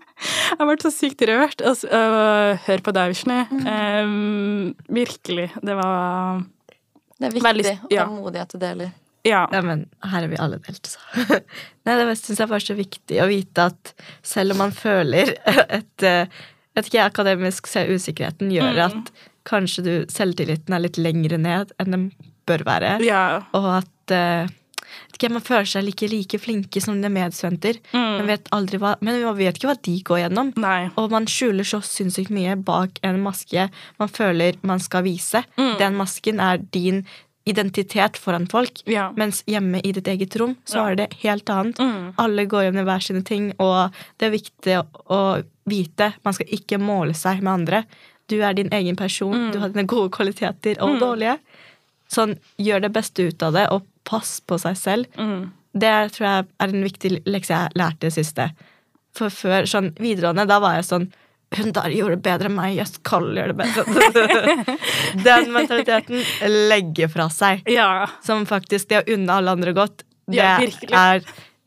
jeg vært så sykt rørt av å høre på deg, Vishnu. Um, virkelig. Det var Det er viktig Veldig- og modig at du deler. Ja. Ja, men her er vi alle delt, så. Nei, det syns jeg var så viktig å vite at selv om man føler et eh, vet ikke, Akademisk usikkerheten gjør Mm. at kanskje du, selvtilliten er litt lengre ned enn den bør være. ja. Og at uh, ikke, man føler seg like like flinke som dine medstudenter. Man Mm. vet aldri hva, men man vet ikke hva de går gjennom. Nei. Og man skjuler så sinnssykt mye bak en maske man føler man skal vise. Mm. Den masken er din identitet foran folk. Ja. Mens hjemme i ditt eget rom så Ja. er det helt annet. Mm. Alle går gjennom hver sine ting, og det er viktig å, å vite. Man skal ikke måle seg med andre. Du er din egen person. Mm. Du har dine gode kvaliteter og Mm. dårlige. Sånn, gjør det beste ut av det, og pass på seg selv. Mm. Det tror jeg er en viktig lekse jeg lærte det siste. For før sånn videregående, da var jeg sånn Hun der gjorde det bedre enn meg, jeg skal gjøre det bedre. Den mentaliteten legger fra seg. Ja. Som faktisk det å unne alle andre godt, det Ja, er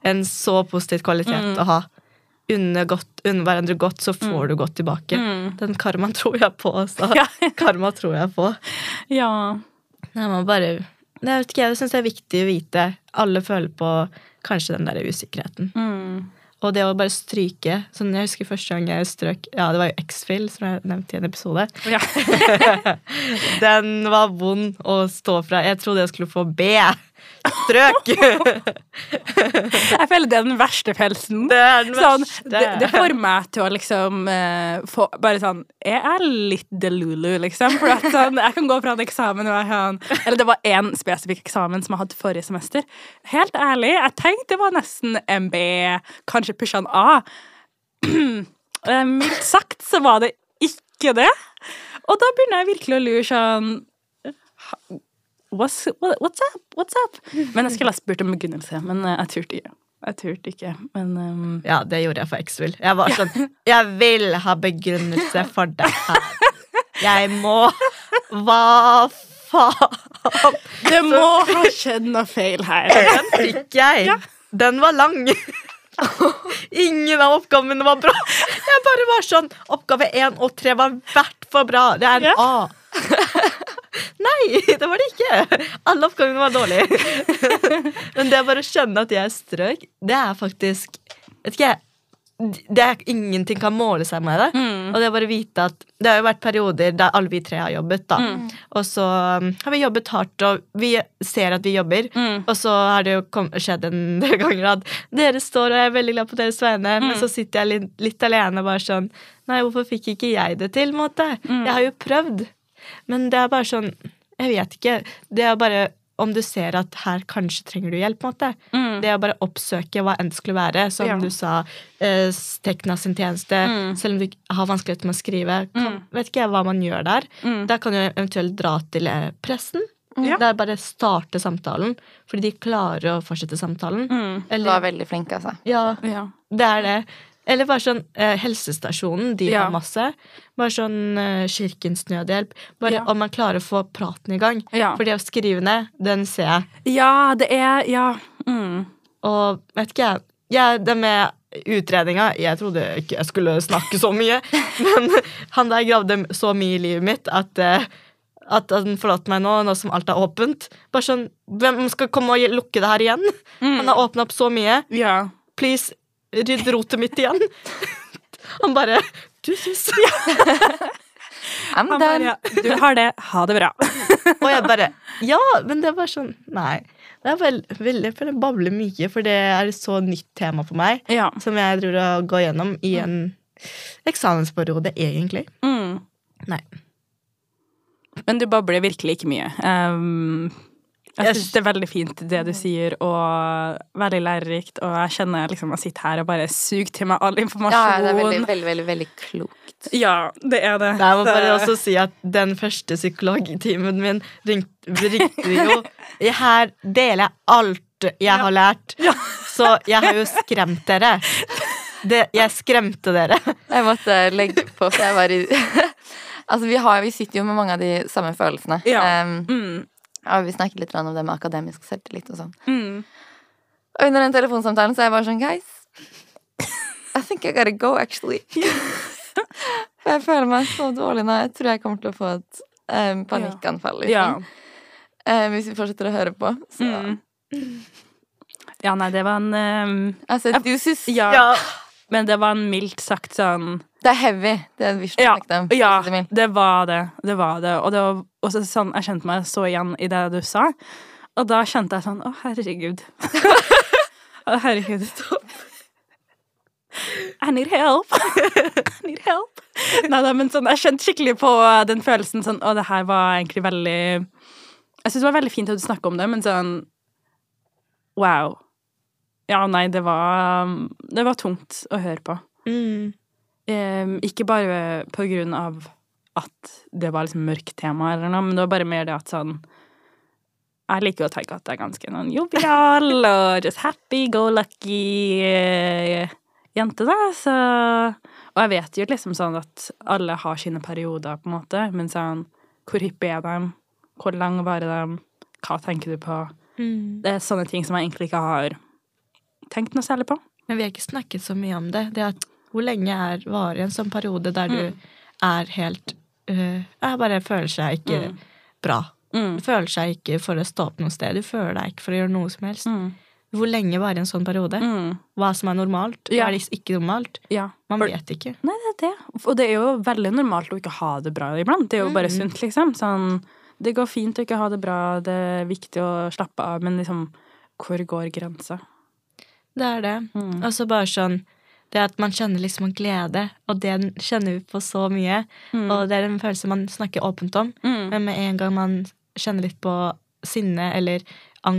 en så positiv kvalitet Mm. å ha. Unne, godt, unne hverandre godt, så får du godt tilbake. Mm. Den karmaen tror jeg på. Altså. Ja. Karma tror jeg på. ja. Nei, man bare Jeg vet ikke, jeg syns det er viktig å vite. Alle føler på kanskje den der usikkerheten. Mm. Og det å bare stryke sånn Jeg husker første gang jeg strøk Ja, det var jo X-Fill, som jeg nevnte i en episode. ja. Den var vond å stå fra. Jeg trodde jeg skulle få B. Strøk! Jeg føler det er den verste pelsen. Det er den Sånn, verste. det, det får meg til å liksom uh, få Bare sånn Jeg er litt delulu, liksom. For at sånn, jeg kan gå fra en eksamen og jeg kan Eller det var én spesifikk eksamen som jeg hadde forrige semester. Helt ærlig, jeg tenkte det var nesten MB, kanskje pusha en A. Eh, Mildt sagt så var det ikke det. Og da begynner jeg virkelig å lure sånn What's, what, what's up? What's up? Men jeg skulle ha spurt om begrunnelse, men eh, jeg turte ikke. Jeg turte ikke, men um... Ja, det gjorde jeg for X-Will. Jeg var sånn Jeg vil ha begrunnelse for det her. Jeg må Hva faen? Det må ha skjedd noe feil her. Den fikk jeg. Den var lang. Ingen av oppgavene var bra. Jeg bare var sånn Oppgave én og tre var hvert for bra. Det er en Ja. A. Nei, det var det ikke. Alle oppgavene var dårlige. Men det å bare skjønne at jeg strøk, det er faktisk Vet ikke jeg det er Ingenting kan måle seg med det. Mm. Og det er bare å vite at Det har jo vært perioder der alle vi tre har jobbet. da Mm. Og så um, har vi jobbet hardt, og vi ser at vi jobber. Mm. Og så har det jo kom, skjedd en del ganger at dere står og jeg er veldig glad på deres vegne, Mm. men så sitter jeg litt, litt alene og bare sånn Nei, hvorfor fikk ikke jeg det til? måte? Mm. Jeg har jo prøvd. Men det er bare sånn Jeg vet ikke. Det er bare om du ser at her kanskje trenger du hjelp. på en måte. Mm. Det å bare oppsøke hva enn det skulle være. Som Ja. du sa, eh, Tekna sin tjeneste. Mm. Selv om du har vanskeligheter med å skrive. Kan, Mm. Vet ikke jeg hva man gjør der. Mm. Da kan du eventuelt dra til eh, pressen. Ja. Der bare starte samtalen. Fordi de klarer å fortsette samtalen. Mm. Du var veldig flink, altså. ja, Ja. det er det. Eller bare sånn eh, Helsestasjonen, de Ja. har masse. Bare sånn eh, Kirkens Nødhjelp. Bare Ja. om man klarer å få praten i gang. Ja. For det å skrive ned, den ser jeg. ja, det er Ja. Mm. Og vet ikke jeg ja, Det med utredninga Jeg trodde ikke jeg skulle snakke så mye, men han der gravde så mye i livet mitt at eh, at han forlater meg nå, nå som alt er åpent. Bare sånn, Hvem skal komme og lukke det her igjen? Han har åpna opp så mye. Ja. Please, rydd rotet mitt igjen. Han bare Du syns I'm Han done. bare, du har det, ha det bra. Og jeg bare Ja, men det var sånn Nei. Det er vel, veldig for det babler mye, for det er et så nytt tema for meg. Ja. Som jeg tror å gå gjennom i en eksamensperiode, egentlig. Mm. Nei. Men du babler virkelig ikke mye. Um, jeg syns det er veldig fint det du sier, og veldig lærerikt. Og jeg kjenner liksom jeg sitter her og bare suger til meg all Ja, det er veldig, veldig, veldig, veldig klokt. Ja, det er det. Jeg må bare også si at den første psykologtimen min ringte, ringte jo Her deler jeg alt jeg har lært. Så jeg har jo skremt dere. Det, jeg skremte dere. Jeg måtte legge på, for jeg var i Altså, vi, har, vi sitter jo med mange av de samme følelsene. Ja. Um, Mm, ja, vi snakket litt om det med akademisk selvtillit og sånn. mm. Og under den telefonsamtalen så er jeg bare sånn Guys, I think I gotta go, actually. For jeg føler meg så dårlig nå. Jeg tror jeg kommer til å få et um, panikkanfall. Liksom. Ja. Eh, hvis vi fortsetter å høre på. Så. Mm. Ja, nei, det var en um, Altså, du syns ja, Ja. men det var en mildt sagt sånn Det er heavy, det er Ja, ja det var det. Det var det. Og det var også sånn, jeg kjente meg så igjen i det du sa. Og da kjente jeg sånn Å, herregud. Å, herregud. I need help. I need help. Nei da, men sånn, jeg kjente skikkelig på den følelsen sånn Å, det her var egentlig veldig Jeg syns det var veldig fint at du snakka om det, men sånn Wow. Ja, nei, det var Det var tungt å høre på. Mm. Em, ikke bare på grunn av at det var liksom mørkt tema, eller noe, men det var bare mer det at sånn Jeg liker å tenke at det er ganske noen jovial og just happy go lucky uh, jente, da, så Og jeg vet jo liksom sånn at alle har sine perioder, på en måte, men sånn Hvor hyppige er dem? Hvor lang varer dem? Hva tenker du på? Mm. Det er sånne ting som jeg egentlig ikke har tenkt noe særlig på. Men vi har ikke snakket så mye om det. det at hvor lenge er varer en sånn periode der du Mm. er helt uh, Jeg bare føler seg ikke Mm. bra. Mm. Du føler seg ikke for å stå opp noe sted. Du føler deg ikke for å gjøre noe som helst. Mm. Hvor lenge varer en sånn periode? Mm. Hva som er normalt? Ja. Hva er ikke normalt? Ja. Man For- vet ikke. Nei, det er det. Og det er jo veldig normalt å ikke ha det bra iblant. Det er jo bare Mm. sunt, liksom. Sånn, Det går fint å ikke ha det bra, det er viktig å slappe av, men liksom, hvor går grensa? Det er det. Mm. Og så bare sånn Det at man kjenner liksom en glede, og det kjenner vi på så mye. Mm. Og det er en følelse man snakker åpent om. Mm. Men med en gang man kjenner litt på sinne eller ang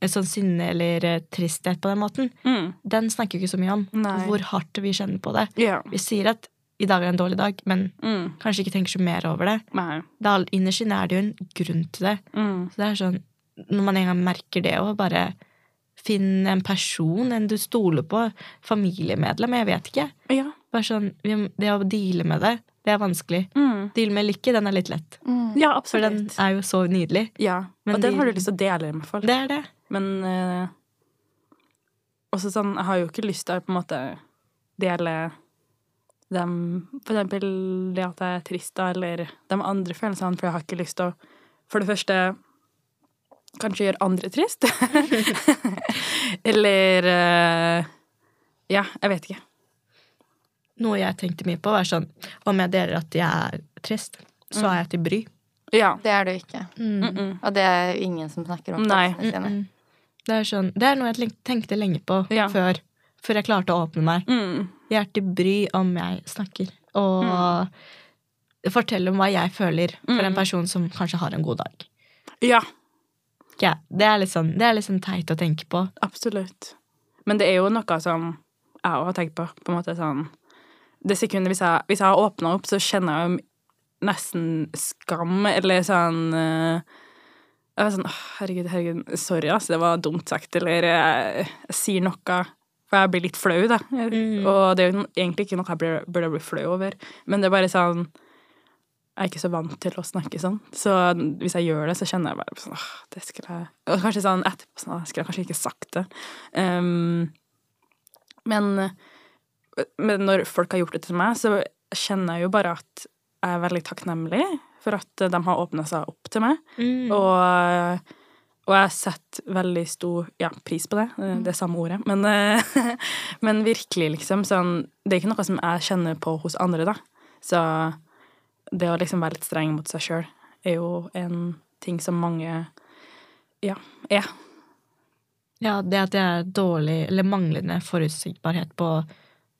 sånn sinne eller eh, tristhet på den måten, Mm. den snakker vi ikke så mye om. Nei. Hvor hardt vi kjenner på det. Yeah. Vi sier at i dag er en dårlig dag, men Mm. kanskje ikke tenker så mer over det. Nei. er, innerst inne er det jo en grunn til det. Mm. Så det er sånn, når man en gang merker det, og bare finn en person, en du stoler på, familiemedlem, jeg vet ikke. Ja. Bare sånn, Det å deale med det, det er vanskelig. Mm. Deale med lykke, den er litt lett. Ja, absolutt. For den er jo så nydelig. Ja, Men og den de- har du lyst til å dele med folk. Det er det. Men uh, også sånn, jeg har jo ikke lyst til å på en måte dele dem For eksempel det at jeg er trist, da, eller de andre følelsene, for jeg har ikke lyst til å For det første kanskje gjør andre trist. eller eh, Ja, jeg vet ikke. Noe jeg tenkte mye på, var sånn Om jeg deler at jeg er trist, så er jeg til bry. Ja. Det er du ikke. Mm. Mm -mm. Og det er ingen som snakker om Nei. det. Mm. Det er, sånn, det er noe jeg tenkte lenge på Ja. før, før jeg klarte å åpne meg. Mm. Jeg er til bry om jeg snakker. Og fortelle om hva jeg føler for en Mm. person som kanskje har en god dag. Ja, Ja, det er litt sånn, det er litt sånn teit å tenke på. absolutt. Men det er jo noe som jeg òg har tenkt på. på en måte sånn Det sekundet hvis jeg, hvis jeg åpna opp, så kjenner jeg jo nesten skam, eller sånn eh, Jeg er sånn Herregud, herregud, sorry, altså. det var dumt sagt, eller jeg, jeg sier noe For jeg blir litt flau, da. Og det er jo egentlig ikke noe jeg burde bli flau over, men det er bare sånn jeg er ikke så vant til å snakke sånn. Så hvis jeg gjør det, så kjenner jeg bare sånn åh, det skulle jeg Og kanskje sånn etterpå sånn, «Åh, skulle jeg kanskje ikke sagt det. Um, men, men når folk har gjort det til meg, så kjenner jeg jo bare at jeg er veldig takknemlig for at de har åpna seg opp til meg. Mm. Og, og jeg setter veldig stor ja, pris på det. eh, Det er samme ordet. Men, men virkelig, liksom. Sånn, det er ikke noe som jeg kjenner på hos andre, da. Så det å liksom være litt streng mot seg sjøl er jo en ting som mange ja, er. Ja, det at det er dårlig eller manglende forutsigbarhet på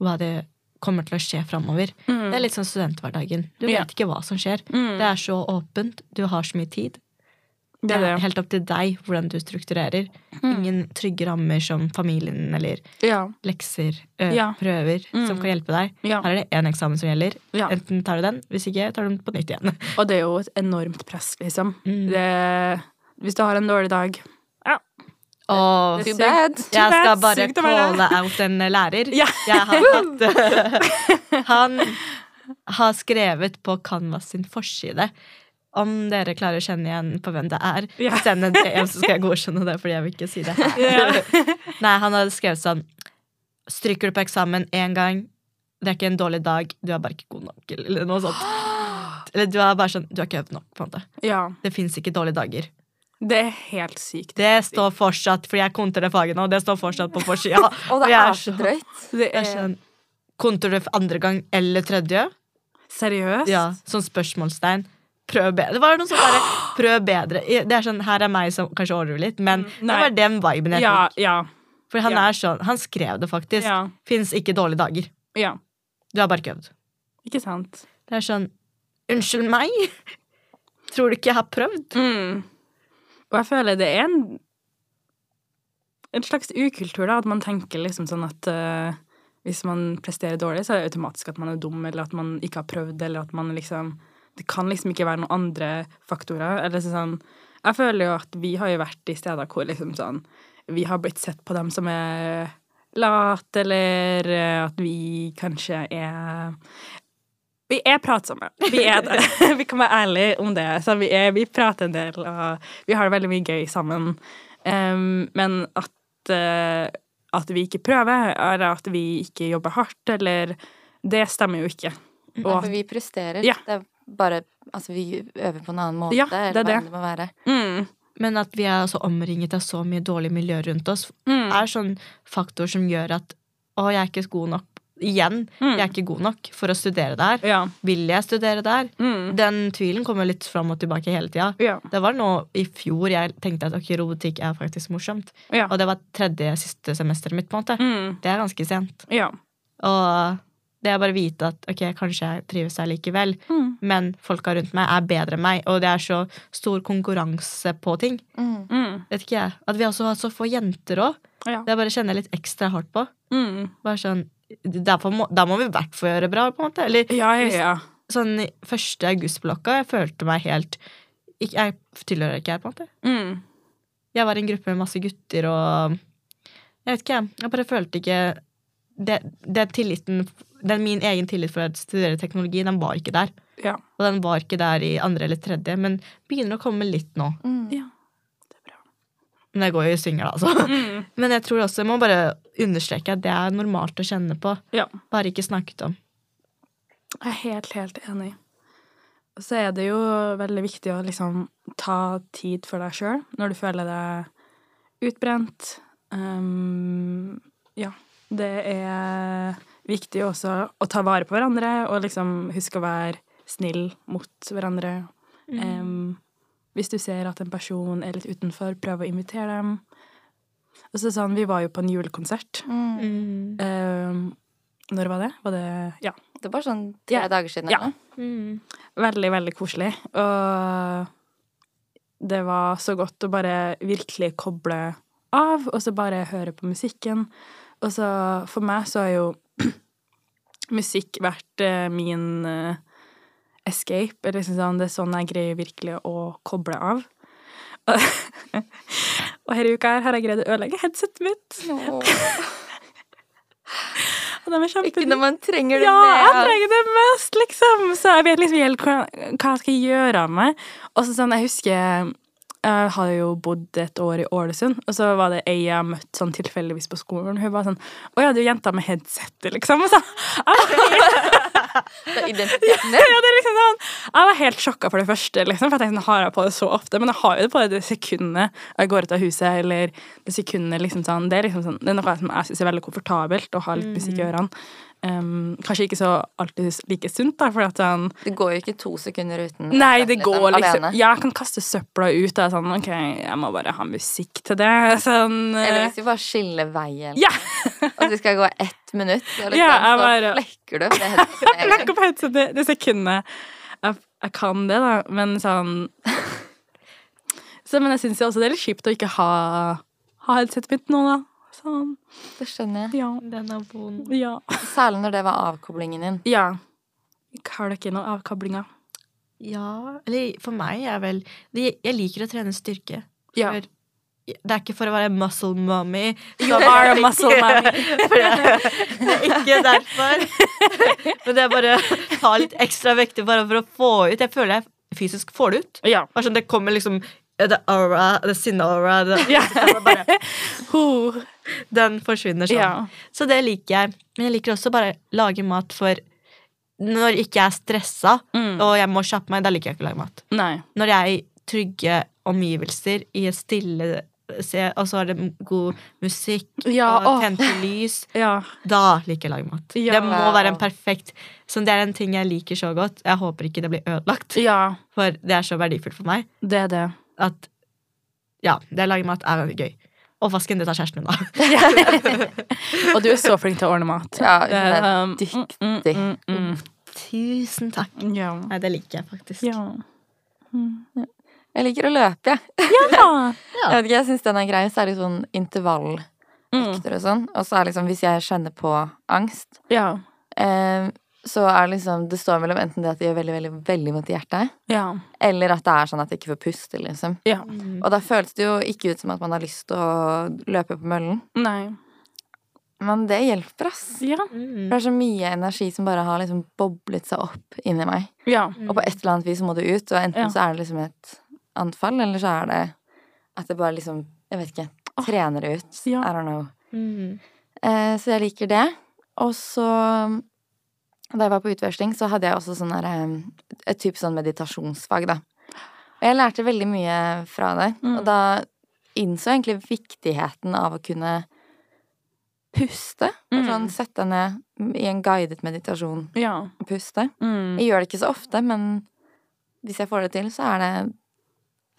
hva det kommer til å skje framover. Det er litt sånn studenthverdagen. Du vet Ja. ikke hva som skjer. Mm. Det er så åpent. Du har så mye tid. Det er ja. helt opp til deg hvordan du strukturerer. Ingen trygge rammer som familien eller Ja. lekser, ø, Ja. prøver, som Mm. kan hjelpe deg. Her er det én eksamen som gjelder. Enten tar du den, hvis ikke tar du den på nytt igjen. Og det er jo et enormt press, liksom. Mm. Det, hvis du har en dårlig dag ja. Oh, Too bad. jeg skal bare calle out en lærer. Jeg har hatt Han har skrevet på Canvas sin forside om dere klarer å kjenne igjen på hvem det er, yeah. send en DM, så skal jeg godkjenne det, fordi jeg vil ikke si det her. Yeah. Nei, han hadde skrevet sånn Stryker du på eksamen én gang, det er ikke en dårlig dag, du er bare ikke god nok, eller noe sånt. Eller du er bare sånn Du har ikke øvd nok, på en måte. ja. Det fins ikke dårlige dager. Det er helt sykt. Det står fortsatt, fordi jeg faget nå, det står fortsatt på forsida. Og det er så drøyt. Det er sånn, Konter du andre gang eller tredje? seriøst. Ja, Sånn spørsmålstegn. Prøv bedre. Det var noe som bare Prøv bedre. Det er sånn, Her er meg som kanskje overdriver litt, men det var den viben jeg Ja, fikk. ja, For han ja. er sånn Han skrev det faktisk. ja, Fins ikke dårlige dager. ja. Du har bare ikke øvd. Ikke sant? Det er sånn Unnskyld meg? Tror du ikke jeg har prøvd? Mm. Og jeg føler det er en en slags ukultur, da, at man tenker liksom sånn at uh, hvis man presterer dårlig, så er det automatisk at man er dum, eller at man ikke har prøvd, eller at man liksom Det kan liksom ikke være noen andre faktorer. Eller sånn Jeg føler jo at vi har jo vært i steder hvor liksom sånn Vi har blitt sett på dem som er late, eller eh, at vi kanskje er vi er pratsomme. Vi er det. vi kan være ærlige om det. Så vi, er, vi prater en del, og vi har det veldig mye gøy sammen. Um, men at, uh, at vi ikke prøver, eller at vi ikke jobber hardt, eller Det stemmer jo ikke. Nei, Og for vi presterer. Ja. Det er bare Altså, vi øver på en annen måte, Ja, det er eller hva det. det må være. mm, Men at vi er så omringet av så mye dårlig miljø rundt oss, mm, er sånn faktor som gjør at å, jeg er ikke god nok igjen, jeg er ikke god nok for å studere der. Ja. Vil jeg studere der? Mm. Den tvilen kommer litt fram og tilbake hele tida. Ja. Det var nå i fjor jeg tenkte at ok, robotikk er faktisk morsomt. Ja. Og det var tredje siste semesteret mitt, på en måte. Mm. Det er ganske sent. Ja. Og det er bare å vite at ok, kanskje jeg trives her likevel, Mm. men folka rundt meg er bedre enn meg, og det er så stor konkurranse på ting. Mm. Mm. Vet ikke jeg. At vi også har så få jenter òg. Ja. Det bare kjenner jeg litt ekstra hardt på. Mm. Bare sånn, derfor må, Da må vi i hvert fall gjøre bra, på en måte. Eller Ja, ja, ja. sånn første augustblokka, jeg følte meg helt ikke, Jeg tilhører ikke her, på en måte. Mm. Jeg var i en gruppe med masse gutter, og jeg vet ikke, jeg. Jeg bare følte ikke det, det tilliten, den Min egen tillit for å studere teknologi, den var ikke der. Ja. Og den var ikke der i andre eller tredje, men begynner å komme litt nå. Mm. ja. Det er bra. Men jeg går jo i svinger, da, altså. Mm. Men jeg tror også jeg må bare understreke at det er normalt å kjenne på. Ja. Bare ikke snakket om. Jeg er helt, helt enig. Og så er det jo veldig viktig å liksom ta tid for deg sjøl når du føler deg utbrent. Um, ja. Det er viktig også å ta vare på hverandre og liksom huske å være snill mot hverandre. Um, hvis du ser at en person er litt utenfor, prøv å invitere dem. Og så sånn, Vi var jo på en julekonsert. Mm. Mm. Um, når var det? Var det Ja. Det var sånn tre Ja. dager siden. Ja. Mm. Veldig, veldig koselig. Og det var så godt å bare virkelig koble av, og så bare høre på musikken. Og så for meg så er jo musikk vært eh, min eh, escape. Eller liksom sånn, det er sånn jeg greier virkelig å koble av. og denne uka her har jeg greid å ødelegge headsetet mitt. Og de er kjempe- Ikke når man trenger det ja, jeg trenger det mest, liksom. Så jeg vet liksom helt hva, hva jeg skal gjøre av meg. Og så sånn, jeg husker Jeg hadde jo bodd et år i Ålesund, og så var det ei jeg møtte sånn tilfeldigvis på skolen. Hun var sånn 'Å ja, du er jenta med headset', liksom. Og så, Det er identiteten din. ja, det er liksom sånn, jeg var helt sjokka for det første, liksom, for jeg tenkte sånn, har jeg på det så ofte? Men jeg har jo det på det, det sekundet jeg går ut av huset, eller det sekundet liksom sånn, det er liksom sånn, det er noe som jeg synes er veldig komfortabelt å ha litt musikk i ørene. Um, kanskje ikke så alltid like sunt, da, for at sånn, Det går jo ikke to sekunder uten Nei, det går liksom. Ja, jeg kan kaste søpla ut. Er sånn, ok, jeg må bare ha musikk til det. Sånn Eller eh, hvis vi bare skiller veien, Ja! og det skal gå ett minutt, og liksom, Ja, så bare- flekker du det headsetet en opp det sekundet. Jeg, jeg kan det, da, men sånn så, Men jeg syns også det er litt kjipt å ikke ha, ha headsetet mitt nå, da. Sånn. Det skjønner jeg. Ja. Den er vond. Ja. Særlig når det var avkoblingen din. ja. Har dere noen avkoblinger? Ja, eller for meg er vel Jeg liker å trene styrke. Ja. For det er ikke for å være muscle mommy. You are a muscle mommy. det er ikke derfor. Men det er bare å ta litt ekstra vekter bare for å få ut. Jeg føler jeg fysisk får det ut. Ja. Sånn, det kommer liksom the aura, the sinne-aura The, yeah. bare. Den forsvinner sånn. Ja. Så det liker jeg. Men jeg liker også bare lage mat for Når ikke jeg er stressa Mm. og jeg må kjappe meg, da liker jeg ikke å lage mat. Nei. Når jeg er i trygge omgivelser, i et stille se, og så er det god musikk Ja, og tente lys, Ja. da liker jeg å lage mat. Ja. Det må være en perfekt Så det er en ting jeg liker så godt. Jeg håper ikke det blir ødelagt, ja. for det er så verdifullt for meg Det er det. at ja, det å lage mat er veldig gøy. Og vasken, det tar kjæresten min, da. Og du er så flink til å ordne mat. Ja, Det er, hun er um, dyktig. mm, mm, mm, mm. Tusen takk. Ja. Nei, det liker jeg faktisk. Ja. Jeg liker å løpe, jeg. ja. Jeg vet ikke, jeg syns den er grei. Så er det sånn intervalløkter Mm. og sånn. Og så er liksom, hvis jeg kjenner på angst, Ja. eh, så er liksom Det står mellom enten det at det gjør veldig, veldig, veldig vondt i hjertet, Ja. eller at det er sånn at jeg ikke får puste, liksom. ja. Mm. Og da føles det jo ikke ut som at man har lyst til å løpe på møllen. Nei. Men det hjelper, ass. Ja. Mm. Det er så mye energi som bare har liksom boblet seg opp inni meg. Ja. Og på et eller annet vis må det ut, og enten Ja. så er det liksom et anfall, eller så er det at det bare liksom Jeg vet ikke. Trener det ut. Ja. I don't know. Mm. Eh, så jeg liker det. Og så Da jeg var på utveksling, så hadde jeg også sånn eh, et type sånn meditasjonsfag, da. Og jeg lærte veldig mye fra det. Mm. Og da innså jeg egentlig viktigheten av å kunne puste. Og Mm. sånn sette deg ned i en guidet meditasjon Ja. og puste. Mm. Jeg gjør det ikke så ofte, men hvis jeg får det til, så er det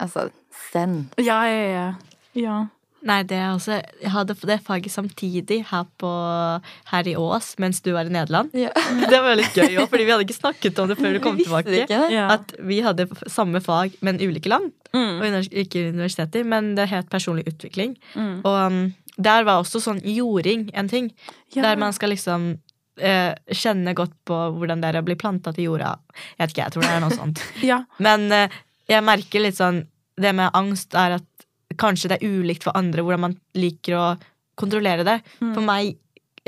altså zen. Ja, ja, ja. ja. Nei, det er også Jeg hadde det faget samtidig her, på, her i Ås mens du var i Nederland. Ja. Det var litt gøy òg, fordi vi hadde ikke snakket om det før du kom Vi tilbake. ikke ja. At vi hadde samme fag, men ulike land. Mm. Og ikke universiteter, men det het personlig utvikling. Mm. Og um, der var også sånn jording en ting. Ja. Der man skal liksom eh, kjenne godt på hvordan det er å bli planta til jorda. Jeg vet ikke, jeg tror det er noe sånt. Ja. Men eh, jeg merker litt sånn Det med angst er at kanskje det er ulikt for andre hvordan man liker å kontrollere det. Mm. For meg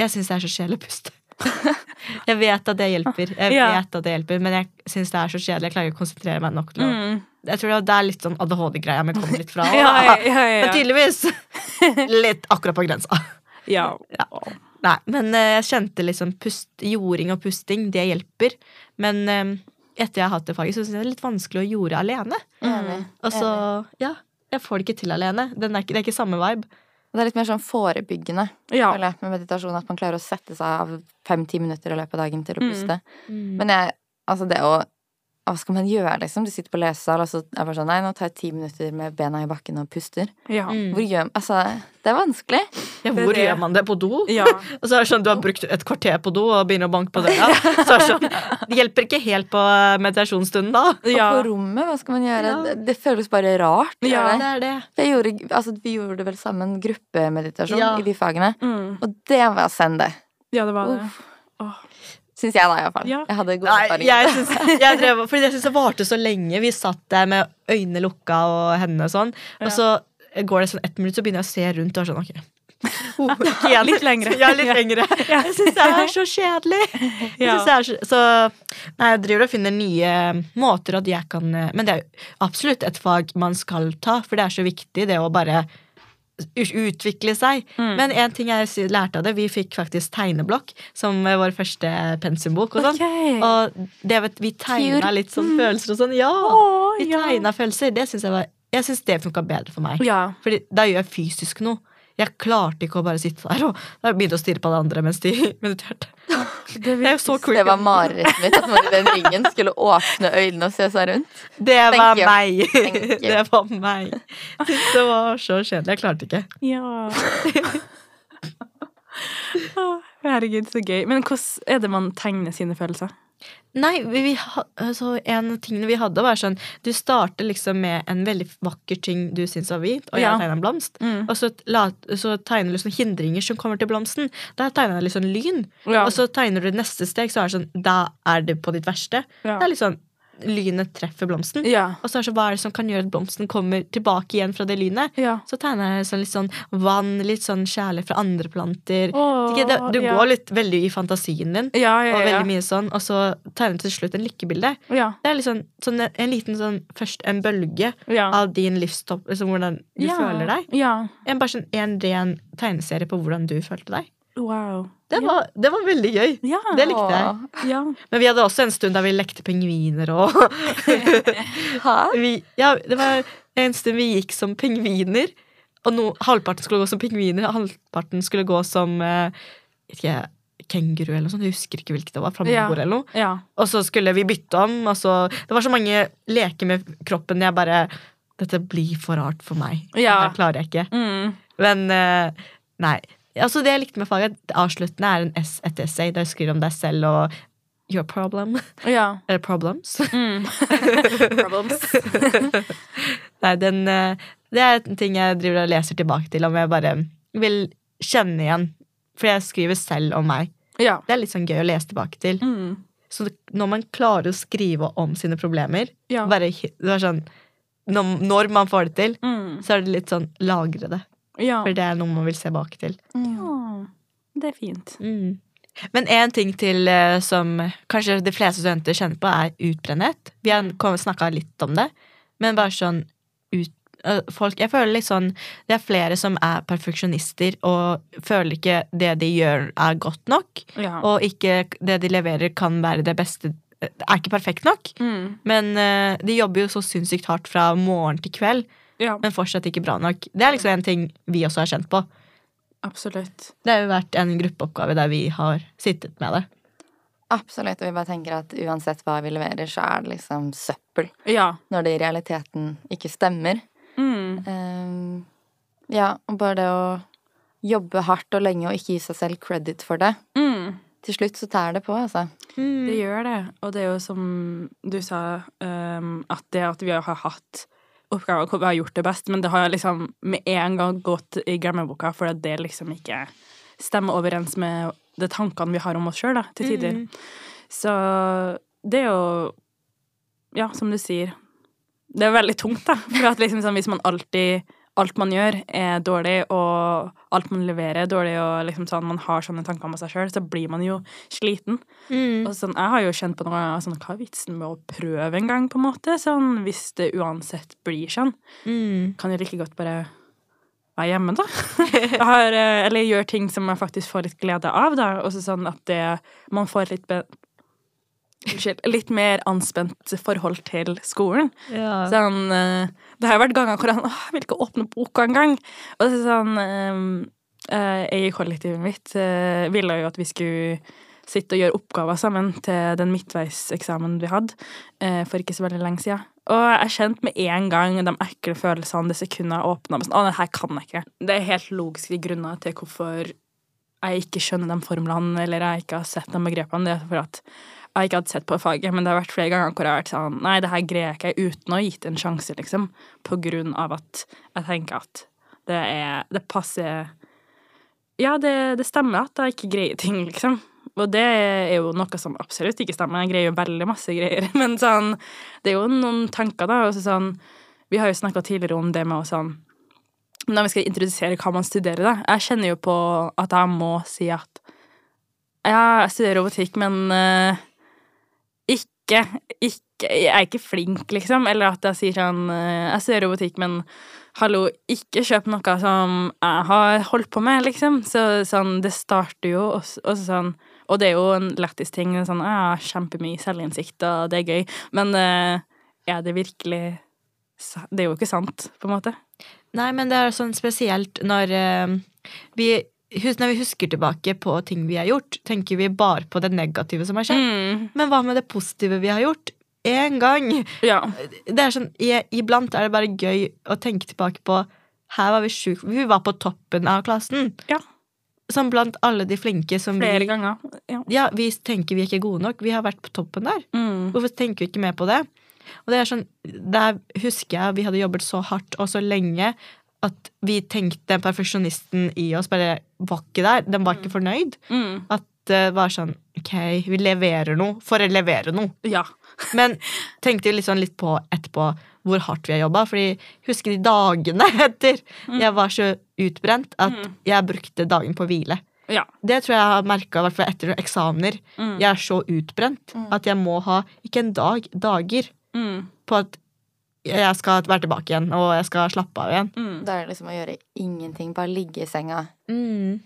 Jeg syns det er så sjelepust. jeg vet at det hjelper, jeg Ja. vet at det hjelper men jeg syns det er så kjedelig. Jeg klarer ikke å konsentrere meg nok til å Mm. Jeg tror det er litt sånn ADHD-greia vi kommer litt fra. Ja, ja, ja, Men tydeligvis litt akkurat på grensa. ja. Nei, men eh, jeg kjente liksom pust, jording og pusting, det hjelper. Men eh, etter jeg har hatt det faget, så syns jeg det er litt vanskelig å jorde alene. Mm. Og så, ja, jeg får det ikke til alene. Den er ikke, det er ikke samme vibe. Det er litt mer sånn forebyggende ja. eller, med meditasjon. At man klarer å sette seg av fem-ti minutter i løpet av dagen til å Mm. Mm. Men jeg, altså det å Hva skal man gjøre, liksom? Du sitter på lesesal, og så er det bare sånn Nei, nå tar jeg ti minutter med bena i bakken og puster. Ja. Mm. Hvor gjør Altså, det er vanskelig. Ja, hvor det. gjør man det? På do? ja. Og så er det sånn, Du har brukt et kvarter på do og begynner å banke på døra. Så er det sånn, Det hjelper ikke helt på eh, meditasjonsstunden da. ja. Og på rommet, hva skal man gjøre? Ja. Det, det føles bare rart. Ja. det? Det er det. Jeg gjorde, altså, vi gjorde vel sammen gruppemeditasjon Ja. i de fagene. Mm. Og det var send, det. ja, det var det. Åh. Syns jeg, da, iallfall. Ja. Jeg hadde gode erfaringer. jeg drev, fordi jeg syns det varte så lenge. Vi satt der med øynene lukka og hendene og sånn. Ja. Og så går det sånn ett minutt, så begynner jeg å se rundt og er sånn, ok. Oh, ikke. Litt lengre. Ja, litt lengre. Jeg syns det er så kjedelig. Jeg synes det er så, så nei, jeg driver og finner nye måter at jeg kan Men det er absolutt et fag man skal ta, for det er så viktig, det å bare utvikle seg. Mm. Men en ting jeg lærte av det, vi fikk faktisk tegneblokk som vår første pensumbok. og sånn. Okay. Og det vet, vi tegna litt sånn følelser og sånn. Ja! Åh, Vi ja. følelser. Det synes jeg var Jeg syns det funka bedre for meg. Ja. Fordi da gjør jeg fysisk noe. Jeg klarte ikke å bare sitte der og begynne å stirre på alle andre mens de mediterte. Det er jo så kult. Det var marerittet mitt at man i den ringen skulle åpne øynene og se seg rundt. Det Thank var you. meg. Thank you. Det var meg. Det var så kjedelig. Jeg klarte ikke. Ja. Herregud, så gøy. Men hvordan er det man tegner sine følelser? Nei, vi, altså, en av tingene vi hadde, var sånn Du starter liksom med en veldig vakker ting du syns var hvit, og jeg Ja. tegner en blomst. Mm. Og så, la, så tegner du sånne hindringer som kommer til blomsten. Da tegner jeg litt sånn lyn. Ja. Og så tegner du neste steg, så er det sånn Da er det på ditt verste. Ja. Det er litt sånn Lynet treffer blomsten. Ja. Og så er det så hva er det som kan gjøre at blomsten kommer tilbake igjen fra det lynet? Ja. Så tegner jeg sånn litt sånn vann, litt sånn kjærlighet fra andre planter. Åh, det, du ja. går litt veldig i fantasien din, Ja, ja, og veldig mye sånn, og så tegner du til slutt en lykkebilde. Det er liksom sånn en, en liten sånn Først en bølge av din livstopp, liksom hvordan du føler deg. Ja. En, bare sånn en ren tegneserie på hvordan du følte deg. Wow. Det var, det var veldig gøy. Ja. Det likte jeg. Ja. Men vi hadde også en stund da vi lekte pingviner og vi, Ja, det var en stund vi gikk som pingviner. Og no, halvparten skulle gå som pingviner, og halvparten skulle gå som eh, ikke, kenguru eller noe sånt. Jeg husker ikke hvilket det var. Flamingoer Ja. eller noe. Ja. Og så skulle vi bytte om. Så, det var så mange leker med kroppen. Jeg bare Dette blir for rart for meg. Det klarer jeg ikke. Mm. Men eh, nei. Altså Det jeg likte med faget, avsluttende er en S, et essay der du skriver om deg selv og your problem. Ja. Eller problems. Mm. Problems. Nei, den, eh, det er en ting jeg driver og leser tilbake til, om jeg bare vil kjenne igjen. For jeg skriver selv om meg. Ja. Det er litt sånn gøy å lese tilbake til. Mm. Så når man klarer å skrive om sine problemer Ja. bare, det sånn, når man får det til, Mm. så er det litt sånn lagre det. Ja. For det er noe man vil se bak til. ja. Det er fint. Mm. Men en ting til eh, som kanskje de fleste studenter kjenner på, er utbrennhet. Vi har snakka litt om det, men bare sånn ut, eh, folk, Jeg føler litt sånn Det er flere som er perfeksjonister og føler ikke det de gjør, er godt nok. Ja. Og ikke det de leverer, kan være det beste eh, Er ikke perfekt nok. Mm. Men de jobber jo så sinnssykt hardt fra morgen til kveld, Ja. men fortsatt ikke bra nok. Det er liksom en ting vi også har kjent på. Absolutt. Det har jo vært en gruppeoppgave der vi har sittet med det. Absolutt. Og vi bare tenker at uansett hva vi leverer, så er det liksom søppel. Ja. Når det i realiteten ikke stemmer. Mm. Um, ja, og bare det å jobbe hardt og lenge og ikke gi seg selv credit for det. Mm. Til slutt så tær det på, altså. Det gjør det. Og det er jo som du sa, um, at det at vi har hatt oppgaver hvor vi har gjort det best, men det har liksom med en gang gått i glemmeboka fordi det liksom ikke stemmer overens med de tankene vi har om oss sjøl, til tider. Så det er jo Ja, som du sier. Det er veldig tungt, da. For at liksom sånn, hvis man alltid Alt man gjør, er dårlig, og alt man leverer, er dårlig, og liksom sånn, man har sånne tanker om seg sjøl, så blir man jo sliten. Mm. Og sånn, jeg har jo kjent på noe sånn, Hva er vitsen med å prøve en gang, på en måte? Sånn, hvis det uansett blir sånn. Mm. Kan jeg like godt bare være hjemme, da. Har, eh, eller gjøre ting som jeg faktisk får litt glede av, da. Og så sånn at det, man får litt Unnskyld. Litt mer anspent forhold til skolen. Ja. Sånn, eh, det har jo vært ganger hvor han åh, jeg vil ikke åpne boka engang. Og så sånn eh, eh, Jeg i kollektivet mitt ville jo at vi skulle sitte og gjøre oppgaver sammen til den midtveiseksamen vi hadde for ikke så veldig lenge siden. Og jeg kjente med en gang de ekle følelsene det sekundet jeg åpna. Sånn, å, det her kan jeg ikke. Det er helt logiske grunner til hvorfor jeg ikke skjønner de formlene, eller jeg ikke har sett de begrepene. Det er for at jeg ikke hadde sett på faget, men det har vært flere ganger hvor jeg har vært sånn Nei, det her greier jeg ikke uten å ha gitt en sjanse, liksom. På grunn av at jeg tenker at det er Det passer Ja, det, det stemmer at jeg ikke greier ting, liksom. Og det er jo noe som absolutt ikke stemmer. Jeg greier jo veldig masse greier. Men sånn Det er jo noen tanker, da. Og så sånn Vi har jo snakka tidligere om det med å sånn Når vi skal introdusere hva man studerer, da. Jeg kjenner jo på at jeg må si at ja, jeg studerer robotikk, men eh, ikke, ikke Jeg er ikke flink, liksom. Eller at jeg sier sånn eh, Jeg ser robotikk, men hallo, ikke kjøp noe som jeg har holdt på med, liksom. Så sånn, det starter jo også, også sånn Og det er jo en lættis ting. Sånn, jeg har kjempemye selvinnsikt, og det er gøy. Men uh, er det virkelig Det er jo ikke sant, på en måte. Nei, men det er sånn spesielt når uh, vi Når vi husker tilbake på ting vi har gjort, tenker vi bare på det negative som har skjedd. Mm. Men hva med det positive vi har gjort? Én gang! Ja. Det er sånn, i- Iblant er det bare gøy å tenke tilbake på Her var vi sjuke. Vi var på toppen av klassen. Ja. Som blant alle de flinke som Flere vi ganger. Ja. Ja, vi tenker vi er ikke gode nok. Vi har vært på toppen der. Mm. Hvorfor tenker vi ikke mer på det? Og det er sånn, Der husker jeg vi hadde jobbet så hardt og så lenge at vi tenkte perfeksjonisten i oss bare var ikke der. Den var ikke fornøyd. Mm. At det var sånn Ok, vi leverer noe for å levere noe. Ja. Men tenkte jo litt, sånn litt på etterpå hvor hardt vi har jobba. Fordi husker de dagene etter jeg var så utbrent at jeg brukte dagen på å hvile. Ja. Det tror jeg har merka etter eksamener. Mm. Jeg er så utbrent at jeg må ha ikke en dag, dager Mm. på at jeg skal være tilbake igjen, og jeg skal slappe av igjen. Mm. Da er det liksom å gjøre ingenting. Bare ligge i senga Mm.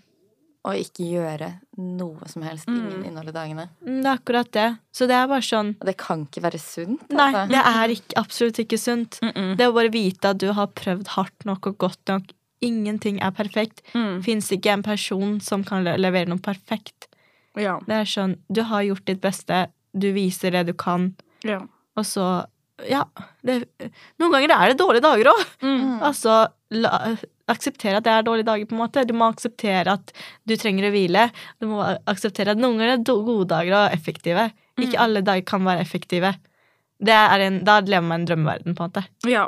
og ikke gjøre noe som helst. Ingen innhold i dagene. Mm, Det er akkurat det. Så det er bare sånn Og det kan ikke være sunt. Nei, altså. det er ikke, absolutt ikke sunt. Det å bare vite at du har prøvd hardt nok og godt nok. Ingenting er perfekt. Mm. Fins ikke en person som kan le- levere noe perfekt. Ja. Det er sånn, du har gjort ditt beste, du viser det du kan, ja. og så Ja. Det, noen ganger er det dårlige dager òg. Mm. Altså, la, akseptere at det er dårlige dager, på en måte. Du må akseptere at du trenger å hvile. Du må akseptere at noen ganger er gode dager og effektive. Ikke alle dager kan være effektive. Det er en, da lever man i en drømmeverden, på en måte. ja.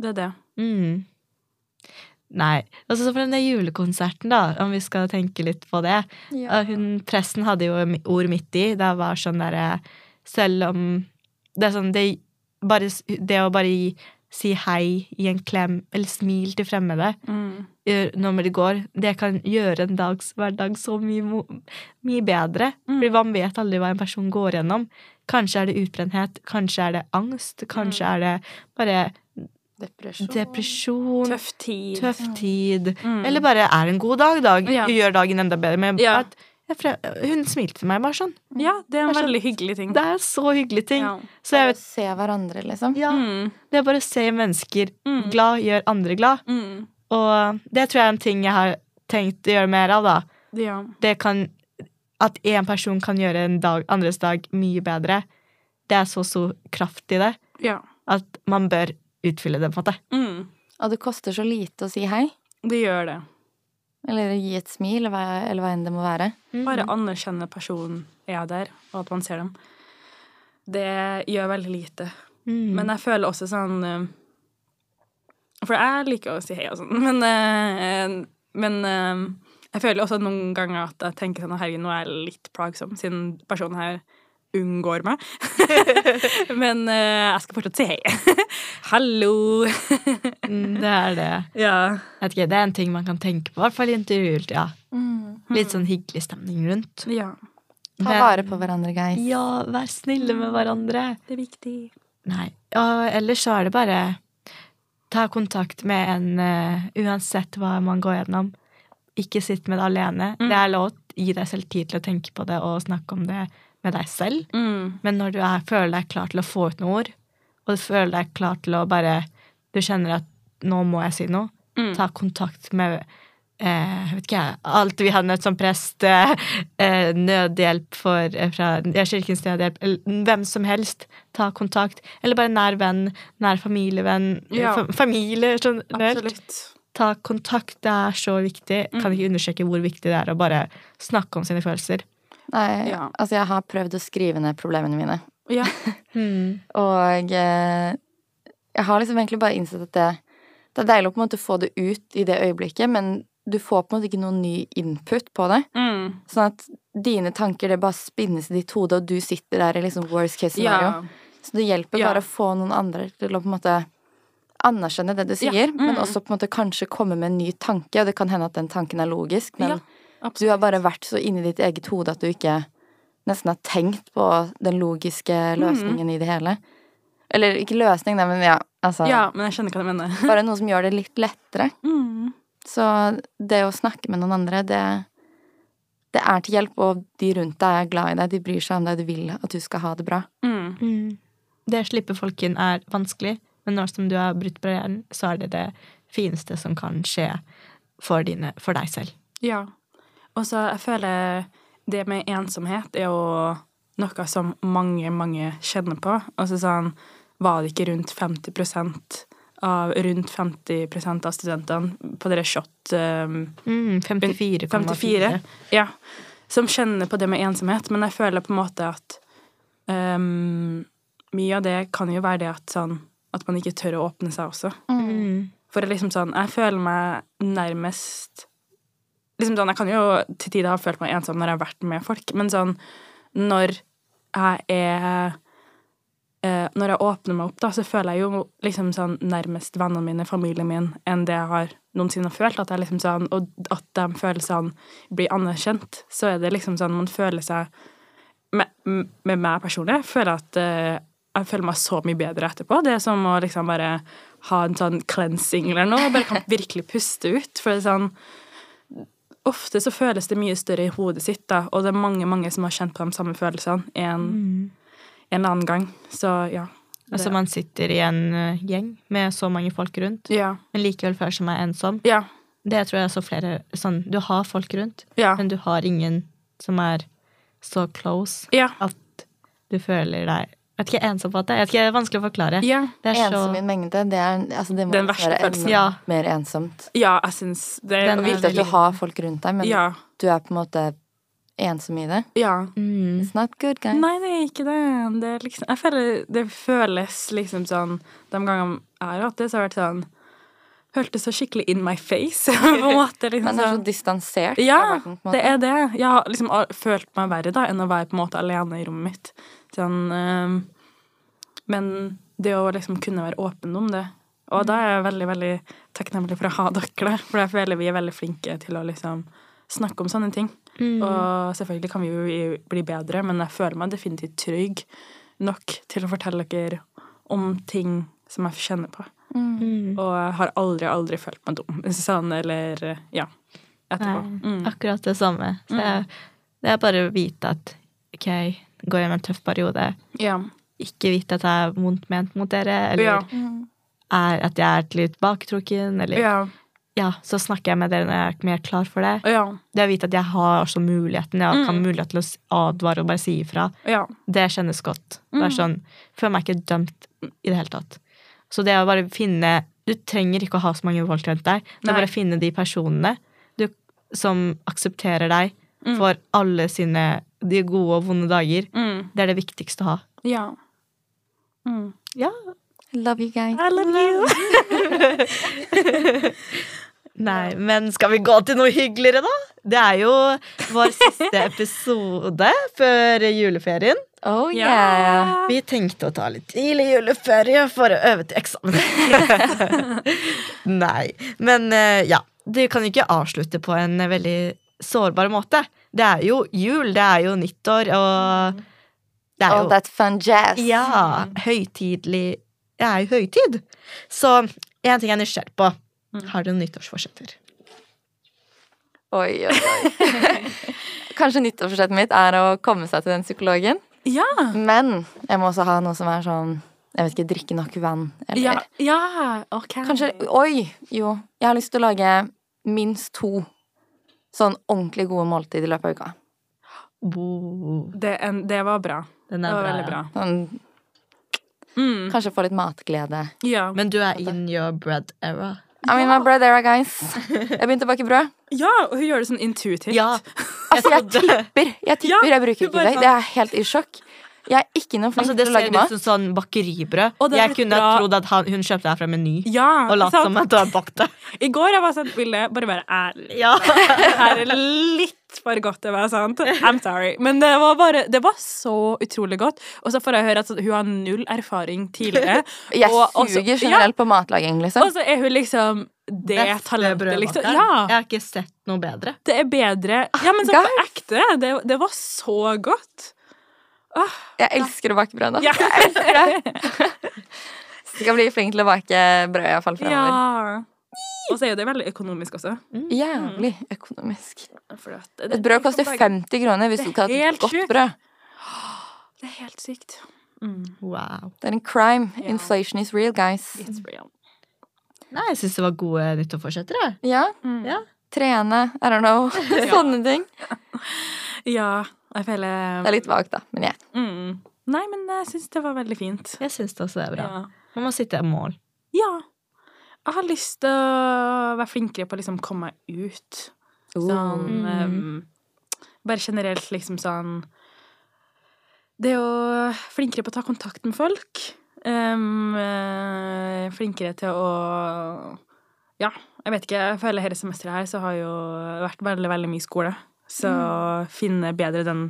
Det er det. Mm. Nei. Altså, så for den der julekonserten, da, om vi skal tenke litt på det. Ja. Hun, presten hadde jo ord midt i. Det var sånn derre Selv om Det er sånn det, bare, det å bare gi, si hei, gi en klem eller smil til fremmede Mm. når det går, det kan gjøre en dags hverdag så mye, mye bedre. Mm. For man vet aldri hva en person går gjennom. Kanskje er det utbrenthet, kanskje er det angst, kanskje Mm. er det bare Depresjon. depresjon. Tøff tid. Tøff tid. Mm. Eller bare er en god dag. dag Ja. Gjør dagen enda bedre. Men Ja. at hun smilte til meg bare sånn. Ja, det er en Det er så- veldig hyggelig ting. Det er så hyggelig ting. Ja. Så jeg vet, se hverandre, liksom. ja, Mm. Det er bare å se mennesker Mm. glad, gjør andre glad. Mm. Og det tror jeg er en ting jeg har tenkt å gjøre mer av, da. Ja. Det kan At én person kan gjøre en dag, andres dag mye bedre. Det er så stor kraft i det ja. at man bør utfylle det, på en måte. Mm. Og det koster så lite å si hei. Det gjør det. Eller gi et smil, eller hva, eller hva enn det må være. Bare anerkjenne personen er der, og at man ser dem. Det gjør veldig lite. Mm. Men jeg føler også sånn eh, For jeg liker å si hei og sånn, men, eh, men eh, jeg føler også noen ganger at jeg tenker sånn Herregud, nå er jeg litt plagsom, siden personen her unngår meg. men uh, jeg skal fortsatt si hei. Hallo! Mm, det er det. ja. Vet ikke, det er en ting man kan tenke på, i hvert fall i intervjuer. Ja. Litt sånn hyggelig stemning rundt. ja. Ta vare på hverandre, guys. Ja, vær snille med hverandre. Det er viktig. Nei. Og ellers så er det bare ta kontakt med en uh, uansett hva man går gjennom. Ikke sitt med det alene. Mm. Det er lov å gi deg selv tid til å tenke på det og snakke om det med deg selv. Mm. Men når du er, føler deg klar til å få ut noen ord, og du føler deg klar til å bare Du kjenner at nå må jeg si noe, Mm. ta kontakt med eh, vet ikke jeg, alt vi har nødt som prest, eh, eh, nødhjelp for, eh, fra ja, Kirkens Nødhjelp, hvem som helst. Ta kontakt. Eller bare nær venn, nær familievenn. Ja. fa- Familie generelt. Ta kontakt, det er så viktig. Mm. Kan ikke understreke hvor viktig det er å bare snakke om sine følelser. Nei, Ja. altså jeg har prøvd å skrive ned problemene mine. Ja. Og eh, jeg har liksom egentlig bare innsett at det, det er deilig å på en måte få det ut i det øyeblikket, men du får på en måte ikke noen ny input på det. Mm. Sånn at dine tanker det bare spinnes i ditt hode, og du sitter der i liksom worst case scenario. ja. Så det hjelper Ja. bare å få noen andre til å på en måte anerkjenne det du Ja, sier, men mm. også på en måte kanskje komme med en ny tanke, og det kan hende at den tanken er logisk, men Ja, du har bare vært så inni ditt eget hode at du ikke nesten har tenkt på den logiske Mm. løsningen i det hele. Eller ikke løsning, da, men ja, altså Ja, men jeg skjønner hva du mener. Bare noe som gjør det litt lettere. Mm. Så det å snakke med noen andre, det, det er til hjelp, og de rundt deg er glad i deg, de bryr seg om deg, de vil at du skal ha det bra. Mm. Mm. Det å slippe folk inn er vanskelig, men når som du har brutt barrieren, så er det det fineste som kan skje for, dine, for deg selv. Ja. Og så jeg føler det med ensomhet er jo noe som mange, mange kjenner på. Altså sånn Var det ikke rundt 50% av rundt 50% av studentene på dere shot um, Mm, 54,4. 54. Ja. Som kjenner på det med ensomhet. Men jeg føler på en måte at um, mye av det kan jo være det at sånn at man ikke tør å åpne seg også. Mm. For det liksom sånn, jeg føler meg nærmest liksom sånn, Jeg kan jo til tider ha følt meg ensom når jeg har vært med folk, men sånn når jeg er eh, Når jeg åpner meg opp, da, så føler jeg jo liksom sånn nærmest vennene mine, familien min, enn det jeg har noensinne følt. At jeg liksom sånn, og at de følelsene blir anerkjent. Så er det liksom sånn man føler seg Med, med meg personlig jeg føler at eh, jeg føler meg så mye bedre etterpå. Det er som å liksom bare ha en sånn cleansing eller noe. Bare kan virkelig puste ut. For det er sånn Ofte så føles det mye større i hodet sitt, da, og det er mange mange som har kjent på de samme følelsene en, en eller annen gang. Så ja. Altså man sitter i en eh, gjeng med så mange folk rundt, Ja. men likevel føler seg ensom. Ja. Det tror jeg så flere sånn, Du har folk rundt, Ja. men du har ingen som er så close Ja. at du føler deg Jeg vet ikke, ensom på det. Jeg vet ikke, Det er vanskelig å forklare. Ja. Det er så Ensom i en mengde, det, er, altså, det må Den verste være følelsen. enda Ja. mer ensomt. ja, jeg syns det Den er er Vite at du har folk rundt deg, men Ja. du er på en måte ensom i det. Ja. mm. It's not good, guys. Nei, det er ikke det. det er liksom, jeg føler det føles liksom sånn De gangene jeg har hatt det, så har det vært sånn hørtes så skikkelig in my face. på en måte, liksom Man er så sånn. distansert Ja, verden, det er det. Jeg har liksom følt meg verre da enn å være på en måte alene i rommet mitt. Sånn, ehm, men det å liksom kunne være åpen om det Og da er jeg veldig veldig takknemlig for å ha dere, for jeg føler vi er veldig flinke til å liksom snakke om sånne ting. Mm. Og selvfølgelig kan vi jo bli bedre, men jeg føler meg definitivt trygg nok til å fortelle dere om ting som jeg kjenner på. Mm. Og jeg har aldri, aldri følt meg dum. Sånn, eller ja. Etterpå. Nei, Mm. Akkurat det samme. Så jeg, det er bare å vite at ok, går gjennom en tøff periode. Ja. Ikke vite at jeg er vondt ment mot dere, eller Ja. Mm. er at jeg er litt baktrukken, eller ja. ja, så snakker jeg med dere når jeg er mer klar for det. Ja. Det å vite at jeg har også muligheten. Jeg kan Mm. mulighet til å advare og bare si ifra. ja. Det kjennes godt. Det er Mm. sånn, føler meg ikke dømt i det hele tatt. Så det å bare finne Du trenger ikke å ha så mange folk rundt deg. Det er bare å finne de personene du, som aksepterer deg Mm. for alle sine de gode og vonde dager. Mm. Det er det viktigste å ha. Ja. Mm. Ja. Love you guys. I love you. Nei, men skal vi gå til noe hyggeligere, da? Det er jo vår siste episode før juleferien. Oh yeah. Vi tenkte å ta litt tidlig juleferie for å øve til eksamen. Nei. Men eh, ja. Du kan jo ikke avslutte på en veldig sårbar måte. Det er jo jul, det er jo nyttår, og det er All jo that fun jazz. Ja. Høytidelig Det er jo høytid. Så en ting jeg er nysgjerrig på. Mm. Har du noen nyttårsforsetter? Oi, oi, oi. Kanskje nyttårsforsettet mitt er å komme seg til den psykologen. Ja. Men jeg må også ha noe som er sånn Jeg vet ikke, drikke nok vann. Eller Ja. ja. Ok. kanskje Oi! Jo. Jeg har lyst til å lage minst to sånn ordentlig gode måltid i løpet av uka. Det, en, det var bra. Den Det var bra. veldig ja. bra. Sånn, Mm. kanskje få litt matglede. Ja. Men du er in your bread era. I'm in my bread era, guys. Jeg begynte å bake brød. ja, og hun gjør det sånn intuitivt. Ja. Altså, jeg tipper. Jeg tipper, Ja, jeg bruker ikke det. Det er helt i sjokk. Jeg er ikke noe flink Altså, til å ser lage ut mat. som sånn bakeribrød. Og det er Jeg kunne bra. trodd at han, hun kjøpte det her fra Meny. Ja, Og latt som at du har bakt det. I går jeg var sånn Ville, bare være ærlig? Ja. Det her er litt for godt til å være sant. I'm sorry. Men det var bare Det var så utrolig godt. Og så får jeg høre at hun har null erfaring tidligere. Jeg Og også- suger generelt på matlaging, liksom. Og så er hun liksom det Beste talentet, liksom. Ja. Jeg har ikke sett noe bedre. Det er bedre Ja, men sånn på ekte. Det, det var så godt. Jeg elsker å bake brød nå. Ja. Jeg elsker det. Skal bli flink til å bake brød i hvert fall fremover. ja. Og så er jo det veldig økonomisk også. Jævlig økonomisk. Et brød koster 50 kroner hvis du skal ha et godt brød. Det er helt sykt. Mm. Wow. Det er en crime. Inflation is real, guys. It's real. Nei, jeg syns det var gode nyttårsforsetter. jeg. Ja. Mm. Ja. Trene. I don't know. Sånne ting. Ja, jeg føler Det er litt vagt, da. Men jeg. mm. Nei, men jeg syns det var veldig fint. Jeg syns det også er bra. Ja. Man må sitte i mål. ja. Jeg har lyst til å være flinkere på å liksom komme meg ut. Sånn Mm. um, Bare generelt liksom sånn Det å Flinkere på å ta kontakt med folk. Um, flinkere til å Ja, jeg vet ikke. Jeg føler hele semesteret her så har jo vært veldig, veldig mye skole. Så finne bedre den,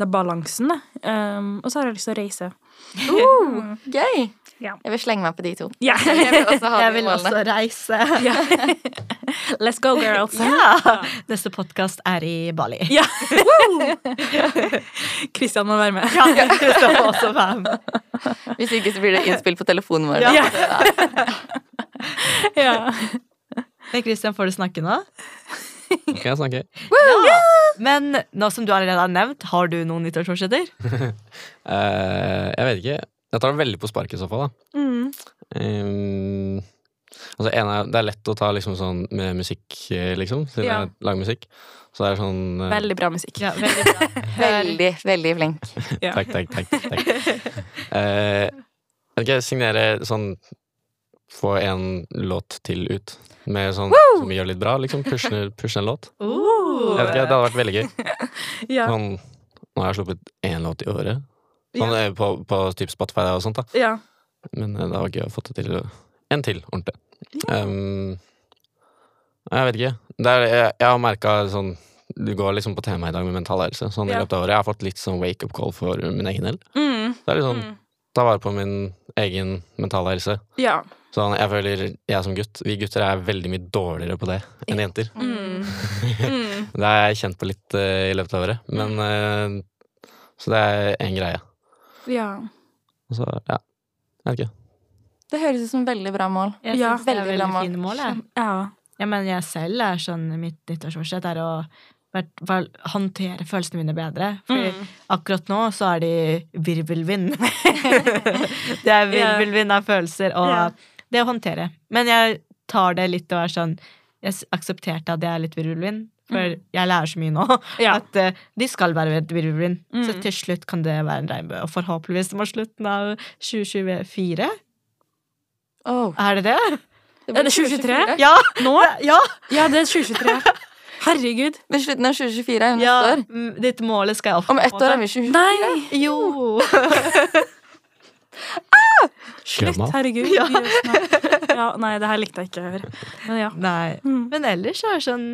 den balansen, da. Um, og så har jeg lyst til å reise. Uh, gøy! Ja. Jeg vil slenge meg på de to. Ja. Jeg vil også Jeg vil også reise. ja. Let's go, girls. Ja! Neste podkast er i Bali. Ja. Kristian må være med. Ja, du må også være med. Hvis ikke så blir det innspill på telefonen vår. Ja. Ja. Men Christian, får du snakke nå? Kan jeg snakker. Ja. Men nå som du allerede har nevnt, har du noen nyttårsforsetter? Eh, jeg vet ikke. Jeg tar det veldig på sparket i så fall, da. Mm. Um, altså, en er, det er lett å ta liksom sånn med musikk, eh, liksom. Siden Ja. jeg lager musikk. Så det er sånn eh, Veldig bra musikk. Ja, veldig bra. Veldig, veldig flink. Ja. Takk, takk, takk. takk. Eh, jeg vet ikke, signere sånn Få en låt til ut. Med sånn som gjør litt bra, liksom. Pushe, push en låt. Uh. Jeg vet ikke, Det hadde vært veldig gøy. Ja. Sånn, nå har jeg sluppet én låt i året. Sånn, ja. på, på typ Spotify og sånt, da. Ja. Men eh, det var gøy å få det til en til, ordentlig. Um, jeg vet ikke. Det er, jeg, jeg har merka sånn Du går liksom på tema i dag med mental helse. Sånn i løpet av året. Jeg har fått litt sånn wake up call for min egen del. Mm. Det er litt sånn Mm. ta vare på min egen mentale helse. Ja. Sånn, jeg føler jeg som gutt Vi gutter er veldig mye dårligere på det enn jenter. Mm. Mm. Det har jeg kjent på litt uh, i løpet av året. Men uh, Så det er en greie. Ja. Og så, ja. Jeg vet ikke. Det høres ut som veldig bra mål. Jeg Ja, synes det er veldig veldig bra mål. fine mål. Jeg. Ja. Ja, men jeg selv er sånn Mitt nyttårsforsett er å håndtere følelsene mine bedre. For Mm. akkurat nå så er de virvelvind. det er virvelvind av følelser og Ja. det å håndtere. Men jeg tar det litt og er sånn jeg aksepterte at jeg er litt virvelvind. For jeg lærer så mye nå Ja. at uh, de skal være virvelvind. Så Mm. til slutt kan det være en regnbue. Og forhåpentligvis mot slutten av 2024. Oh, Er det det? det Er det 2023? Ja! Nå? ja. Ja, det er 2023. Herregud. Ved slutten av 2024 er neste ja. år. mm, Ditt målet skal jeg opp Om ett år er vi 2024. Nei! Jo! Slutt, Gammel. herregud. Ja. Vi gjør snart. Ja, nei, det her likte jeg ikke å høre. Men ja. Nei. Mm. Men ellers er det sånn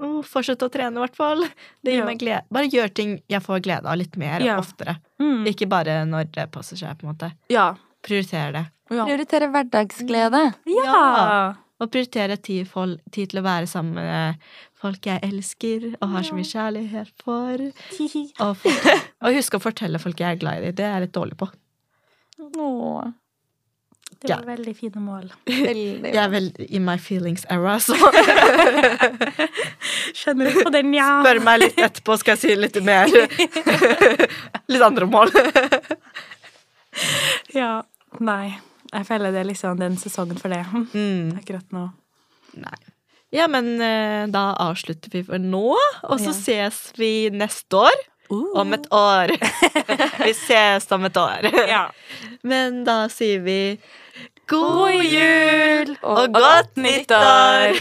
oh, Fortsett å trene, i hvert fall. Det gir Ja. meg glede. Bare gjør ting jeg får glede av litt mer Ja. oftere. Mm. Ikke bare når det passer seg, på en måte. Ja. Prioritere det. Ja. Prioritere hverdagsglede. ja. Og prioritere tid, fol- tid til å være sammen med folk jeg elsker og har så mye kjærlighet for. Og, for, og huske å fortelle folk jeg er glad i. Det er jeg litt dårlig på. Åh, Det Ja. var veldig fine mål. veldig Jeg er vel i my feelings era, så Skjønner du på den, ja? spør meg litt etterpå, skal jeg si litt mer. litt andre mål. Ja. Nei. Jeg føler det er liksom den sesongen for det Mm. akkurat nå. Nei. Ja, men eh, da avslutter vi for nå, og så Ja. ses vi neste år. Om et år. vi ses om et år. Ja. Men da sier vi God jul og, og godt nyttår!